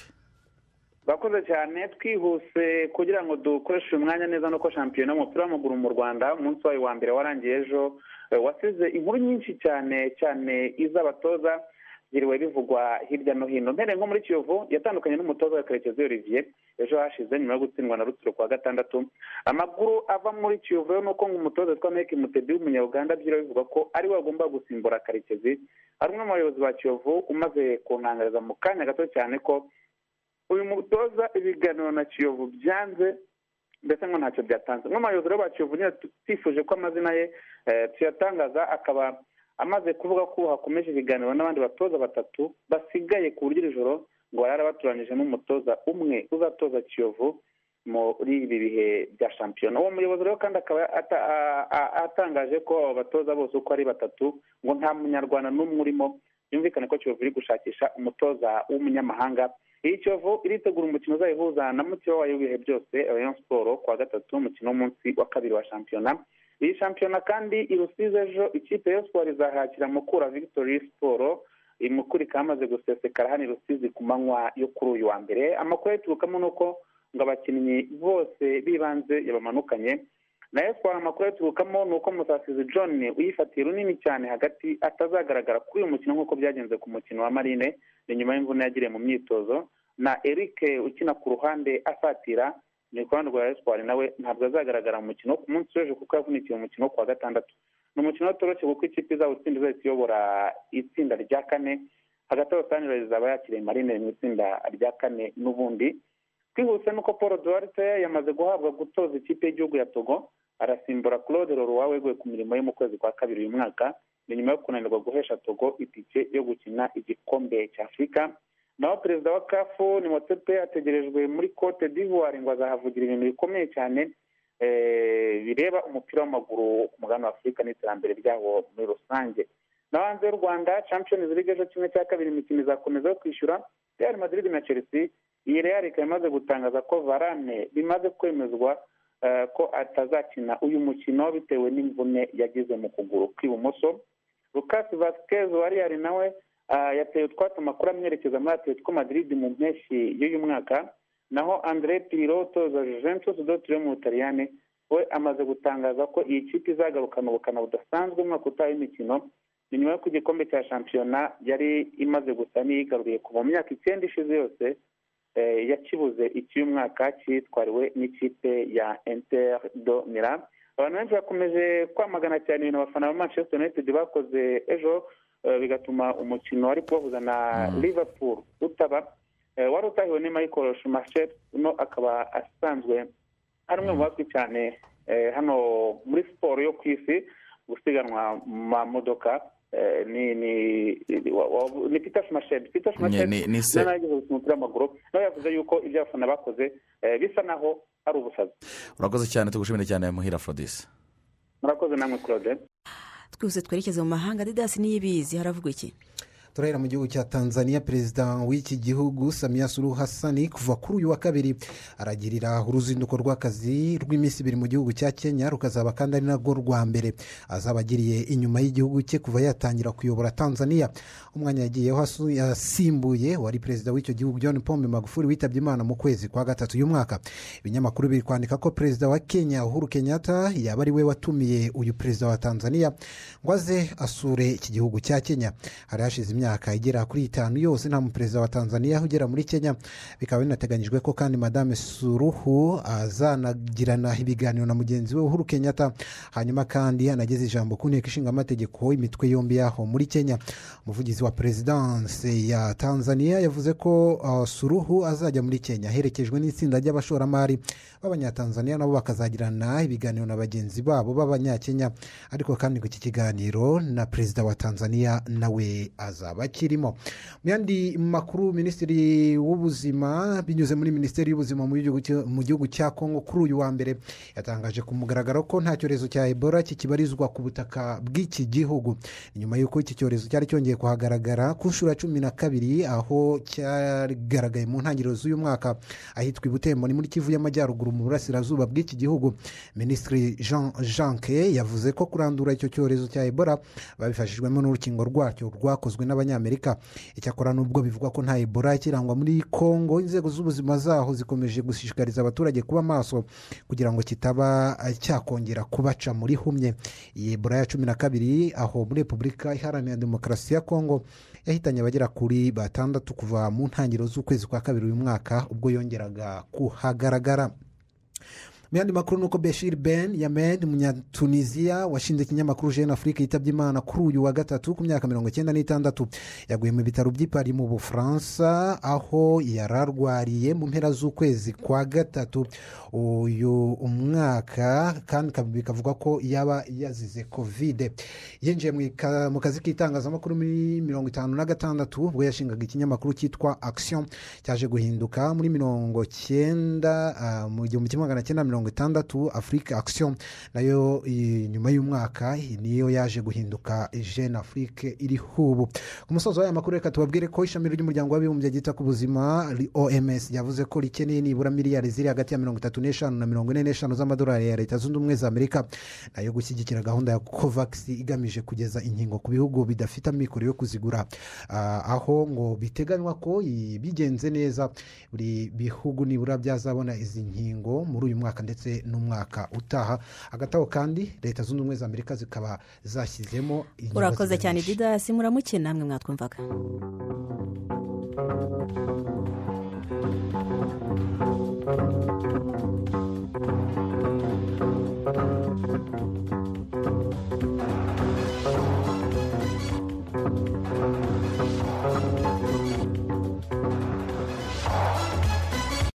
Bakoze cyane twihuse kugira ngo dukoreshe uyu mwanya neza nuko shampiyona y'umupira w'amaguru mu rwanda umunsi wayo wa mbere warangiye ejo eh, wasize inkuru nyinshi cyane cyane iz'abatoza byiriwe bivugwa hirya no hino. Mbere nko muri kiyovu yatandukanye n'umutoza wa karekezi olivier ejo hashize nyuma yo gutsindwa na rutsiro kuwa gatandatu. Amakuru ava muri kiyovu rero ni uko umutoza witwa meke mutebi w'umunyarwanda byiriwe bivuga ko ari we wagomba gusimbura karekezi. Ari umwe mu bayobozi ba kiyovu umaze kuntangariza mu kanya gato cyane ko uyu mutoza ibiganiro na kiyovu byanze ndetse ngo ntacyo byatanze. Rero ba kiyovu tifuje ko amazina ye eh, tuyatangaza akaba amaze kuvuga ko hakomeje ibiganiro n'abandi batoza batatu basigaye ku buryo iri joro ngo barara baturanyije n'umutoza umwe uzatoza kiyovu muri ibi bihe bya shampiyona. Uwo muyobozi rero kandi akaba atangaje ko abo batoza bose uko ari batatu ngo nta munyarwanda n'umwe urimo. Byumvikane ko kiyovu iri gushakisha umutoza w'umunyamahanga iyi kiyovu iritegura umukino uzayihuza na mukeba wayo w'ibihe byose rayon siporo kuwa gatatu umukino w'umunsi wa kabiri wa shampiyona. Iyi shampiyona kandi irusize ejo ikipe ya siporo izahakira mukura victory siporo iyi mukura ikaba yamaze gusesekara hano i rusizi ku manywa yo kuri uyu wa mbere. Amakuru ayiturukamo ni uko ngo abakinnyi bose b'ibanze yabamanukanye. Nayo siporo amakuru ayiturukamo ni uko musasizi john uyifatiye runini cyane hagati atazagaragara kuri uyu mukino nk'uko byagenze ku mukino wa marine. Ni nyuma y'imvune yagiriye mu myitozo na eric ukina ku ruhande asatira ni ku ruhande rwa siporo nawe ntabwo azagaragara mu mukino ku munsi w'ejo kuko yavunikiye umukino ku wa gatandatu. Ni umukino utoroshye kuko ikipe izaba utsinda izahita iyobora itsinda rya kane hagati aho sanira rizaba yakiriye marine mu itsinda rya kane n'ubundi. Twihuse nuko paul duwarte yamaze guhabwa gutoza ikipe y'igihugu ya togo arasimbura claude Leroy weguye ku mirimo ye mu kwezi kwa kabiri uyu mwaka. Ni nyuma yo kunanirwa guhesha togo itike yo gukina igikombe cya afurika naho perezida wa kafu ni motepe ategerejwe muri cote d'ivoire ngo azahavugira ibintu bikomeye cyane eh, bireba umupira w'amaguru ku mugabane wa afurika n'iterambere ryawo muri rusange. No hanze y'u rwanda champions league ejo kimwe cya kabiri imikino izakomeza yo kwishyura real madrid na chelsea. Iyi real ikaba imaze gutangaza ko varane bimaze kwemezwa eh, ko atazakina uyu mukino bitewe n'imvune yagize mu kuguru kw'ibumoso. Lucas vasquez wa real nawe ah, yateye utwatsi amakuru amwerekeza muri atletico madrid mu mpeshyi y'uyu mwaka. Naho andre pirlo utoza juventus dotire mu butaliyane we amaze gutangaza ko iyi kipe izagarukana ubukana budasanzwe umwaka utaha w'imikino ni nyuma y'uko igikombe cya shampiyona yari imaze gusa n'iyigaruriye kuva mu myaka icyenda ishize yose eh, yakibuze icy'uyu mwaka cyitwariwe n'ikipe ya inter do milan. Abantu benshi bakomeje kwamagana cyane ibintu abafana ba manchester united bakoze ejo eh, bigatuma umukino wari kubahuza na liverpool utaba. Eh, wari utahiwe ni michael schumacher uno akaba asanzwe ari umwe mu bazwi cyane eh, hano muri siporo yo ku isi gusiganwa mu mamodoka ni ni ni peter schumacher. Peter schumacher Ni- ni se. nawe yagize umupira w'amaguru nawe yavuze yuko ibyo abafana bakoze bisa naho ari ubusazi. Urakoze cyane tugushimire cyane muhira afrodise murakoze namwe claude twese twerekeze mu mahanga didasi niyo ibizi haravugwa iki? Turahera mu gihugu cya tanzania perezida w'iki gihugu samiya suru hasani kuva kuri uyu wa kabiri aragirira uruzinduko rw'akazi rw'iminsi ibiri mu gihugu cya kenya rukazaba kandi ari narwo rwa mbere. Azaba agiriye inyuma y'igihugu cye kuva yatangira kuyobora tanzania. Umwanya yagiyeho yasimbuye wari perezida w'icyo gihugu john pombe magufuri witabye imana mu kwezi kwa gatatu uyu mwaka. Ibinyamakuru biri kwandika ko perezida wa kenya uhuru kenyatta yaba ari we watumiye uyu perezida wa tanzania ngo aze asure iki gihugu cya kenya. Hari hashize imyaka imyaka igera kuri itanu yose nta muperezida wa tanzania ugera muri kenya. Bikaba binateganyijwe ko kandi madame suruhu azanagirana ibiganiro na mugenzi we uhuru kenyatta. Hanyuma kandi anageze ijambo ku nteko ishinga amategeko imitwe yombi yaho muri kenya. Umuvugizi wa perezidanse ya tanzania yavuze ko uh, suruhu azajya muri kenya. Aherekejwe n'itsinda ry'abashoramari b'abanyatanzania nabo bakazagirana ibiganiro na bagenzi babo b'abanyakenya. Ariko kandi ngo iki kiganiro na perezida wa tanzania nawe azaba akirimo mu yandi makuru minisitiri w'ubuzima binyuze muri minisiteri y'ubuzima mu gihugu cya- kongo kuri uyu wa mbere. Yatangaje ku mugaragaro ko nta cyorezo cya ebola kikibarizwa ku butaka bw'iki gihugu. Nyuma y'uko iki cyorezo cyari cyongeye kuhagaragara ku nshuro ya cumi na kabiri aho cyagaragaye mu ntangiriro z'uyu mwaka ahitwa i butembo ni muri kivu y'amajyaruguru mu burasirazuba bw'iki gihugu. Minisitiri jean janke yavuze ko kurandura icyo cyorezo cya ebola babifashijwemo n'urukingo rwacyo rwakozwe n'abanyamerika icyakora nubwo bivugwa ko nta ebola ikirangwa muri kongo inzego z'ubuzima zaho zikomeje gushishikariza abaturage kuba maso kugira ngo kitaba eh, cyakongera kubaca muri humye. Iyi ebola ya cumi na kabiri aho muri repubulika iharanira demokarasi ya kongo yahitanye abagera kuri batandatu kuva mu ntangiriro z'ukwezi kwa kabiri uyu mwaka ubwo yongeraga kuhagaragara. Mu yandi makuru ni uko beshir ben yamed umunyatuniziya washinze ikinyamakuru jeune afurika yitabye imana kuri uyu wa gatatu ku myaka mirongo icyenda n'itandatu. Yaguye mu bitaro by'i Paris mu bufaransa aho yari arwariye mu mpera z'ukwezi kwa gatatu. Uyu mwaka kandi ka- bikavuga ko yaba yazize kovide yinjiye mu kazi k'itangazamakuru muri mirongo itanu na gatandatu ubwo yashingaga ikinyamakuru cyitwa action. Cyaje guhinduka muri mirongo cyenda ah, mu gihumbi kimwe magana cyenda mirongo itandatu afurika action. Nayo nyuma y'umwaka niyo yaje guhinduka jeune afurike iriho ubu ku musozo w'aya makuru reka tubabwire ko ishami ry'umuryango w'abibumbye ryita ku buzima oms ryavuze ko rikeneye nibura miliyari ziri hagati ya mirongo itatu n'eshanu na mirongo ine n'eshanu z'amadolari ya leta zunze ubumwe za amerika. Nayo gushyigikira gahunda ya covax igamije kugeza inkingo ku bihugu bidafite amikoro yo kuzigura. Ah, aho ngo biteganywa ko bigenze neza buri bihugu nibura byazabona izi nkingo muri uyu mwaka. Ndetse ndetse n'umwaka utaha. Agatabo kandi leta zunze ubumwe za amerika zikaba zashyizemo urakoze cyane didasi muramukeye namwe mwatwumvaga.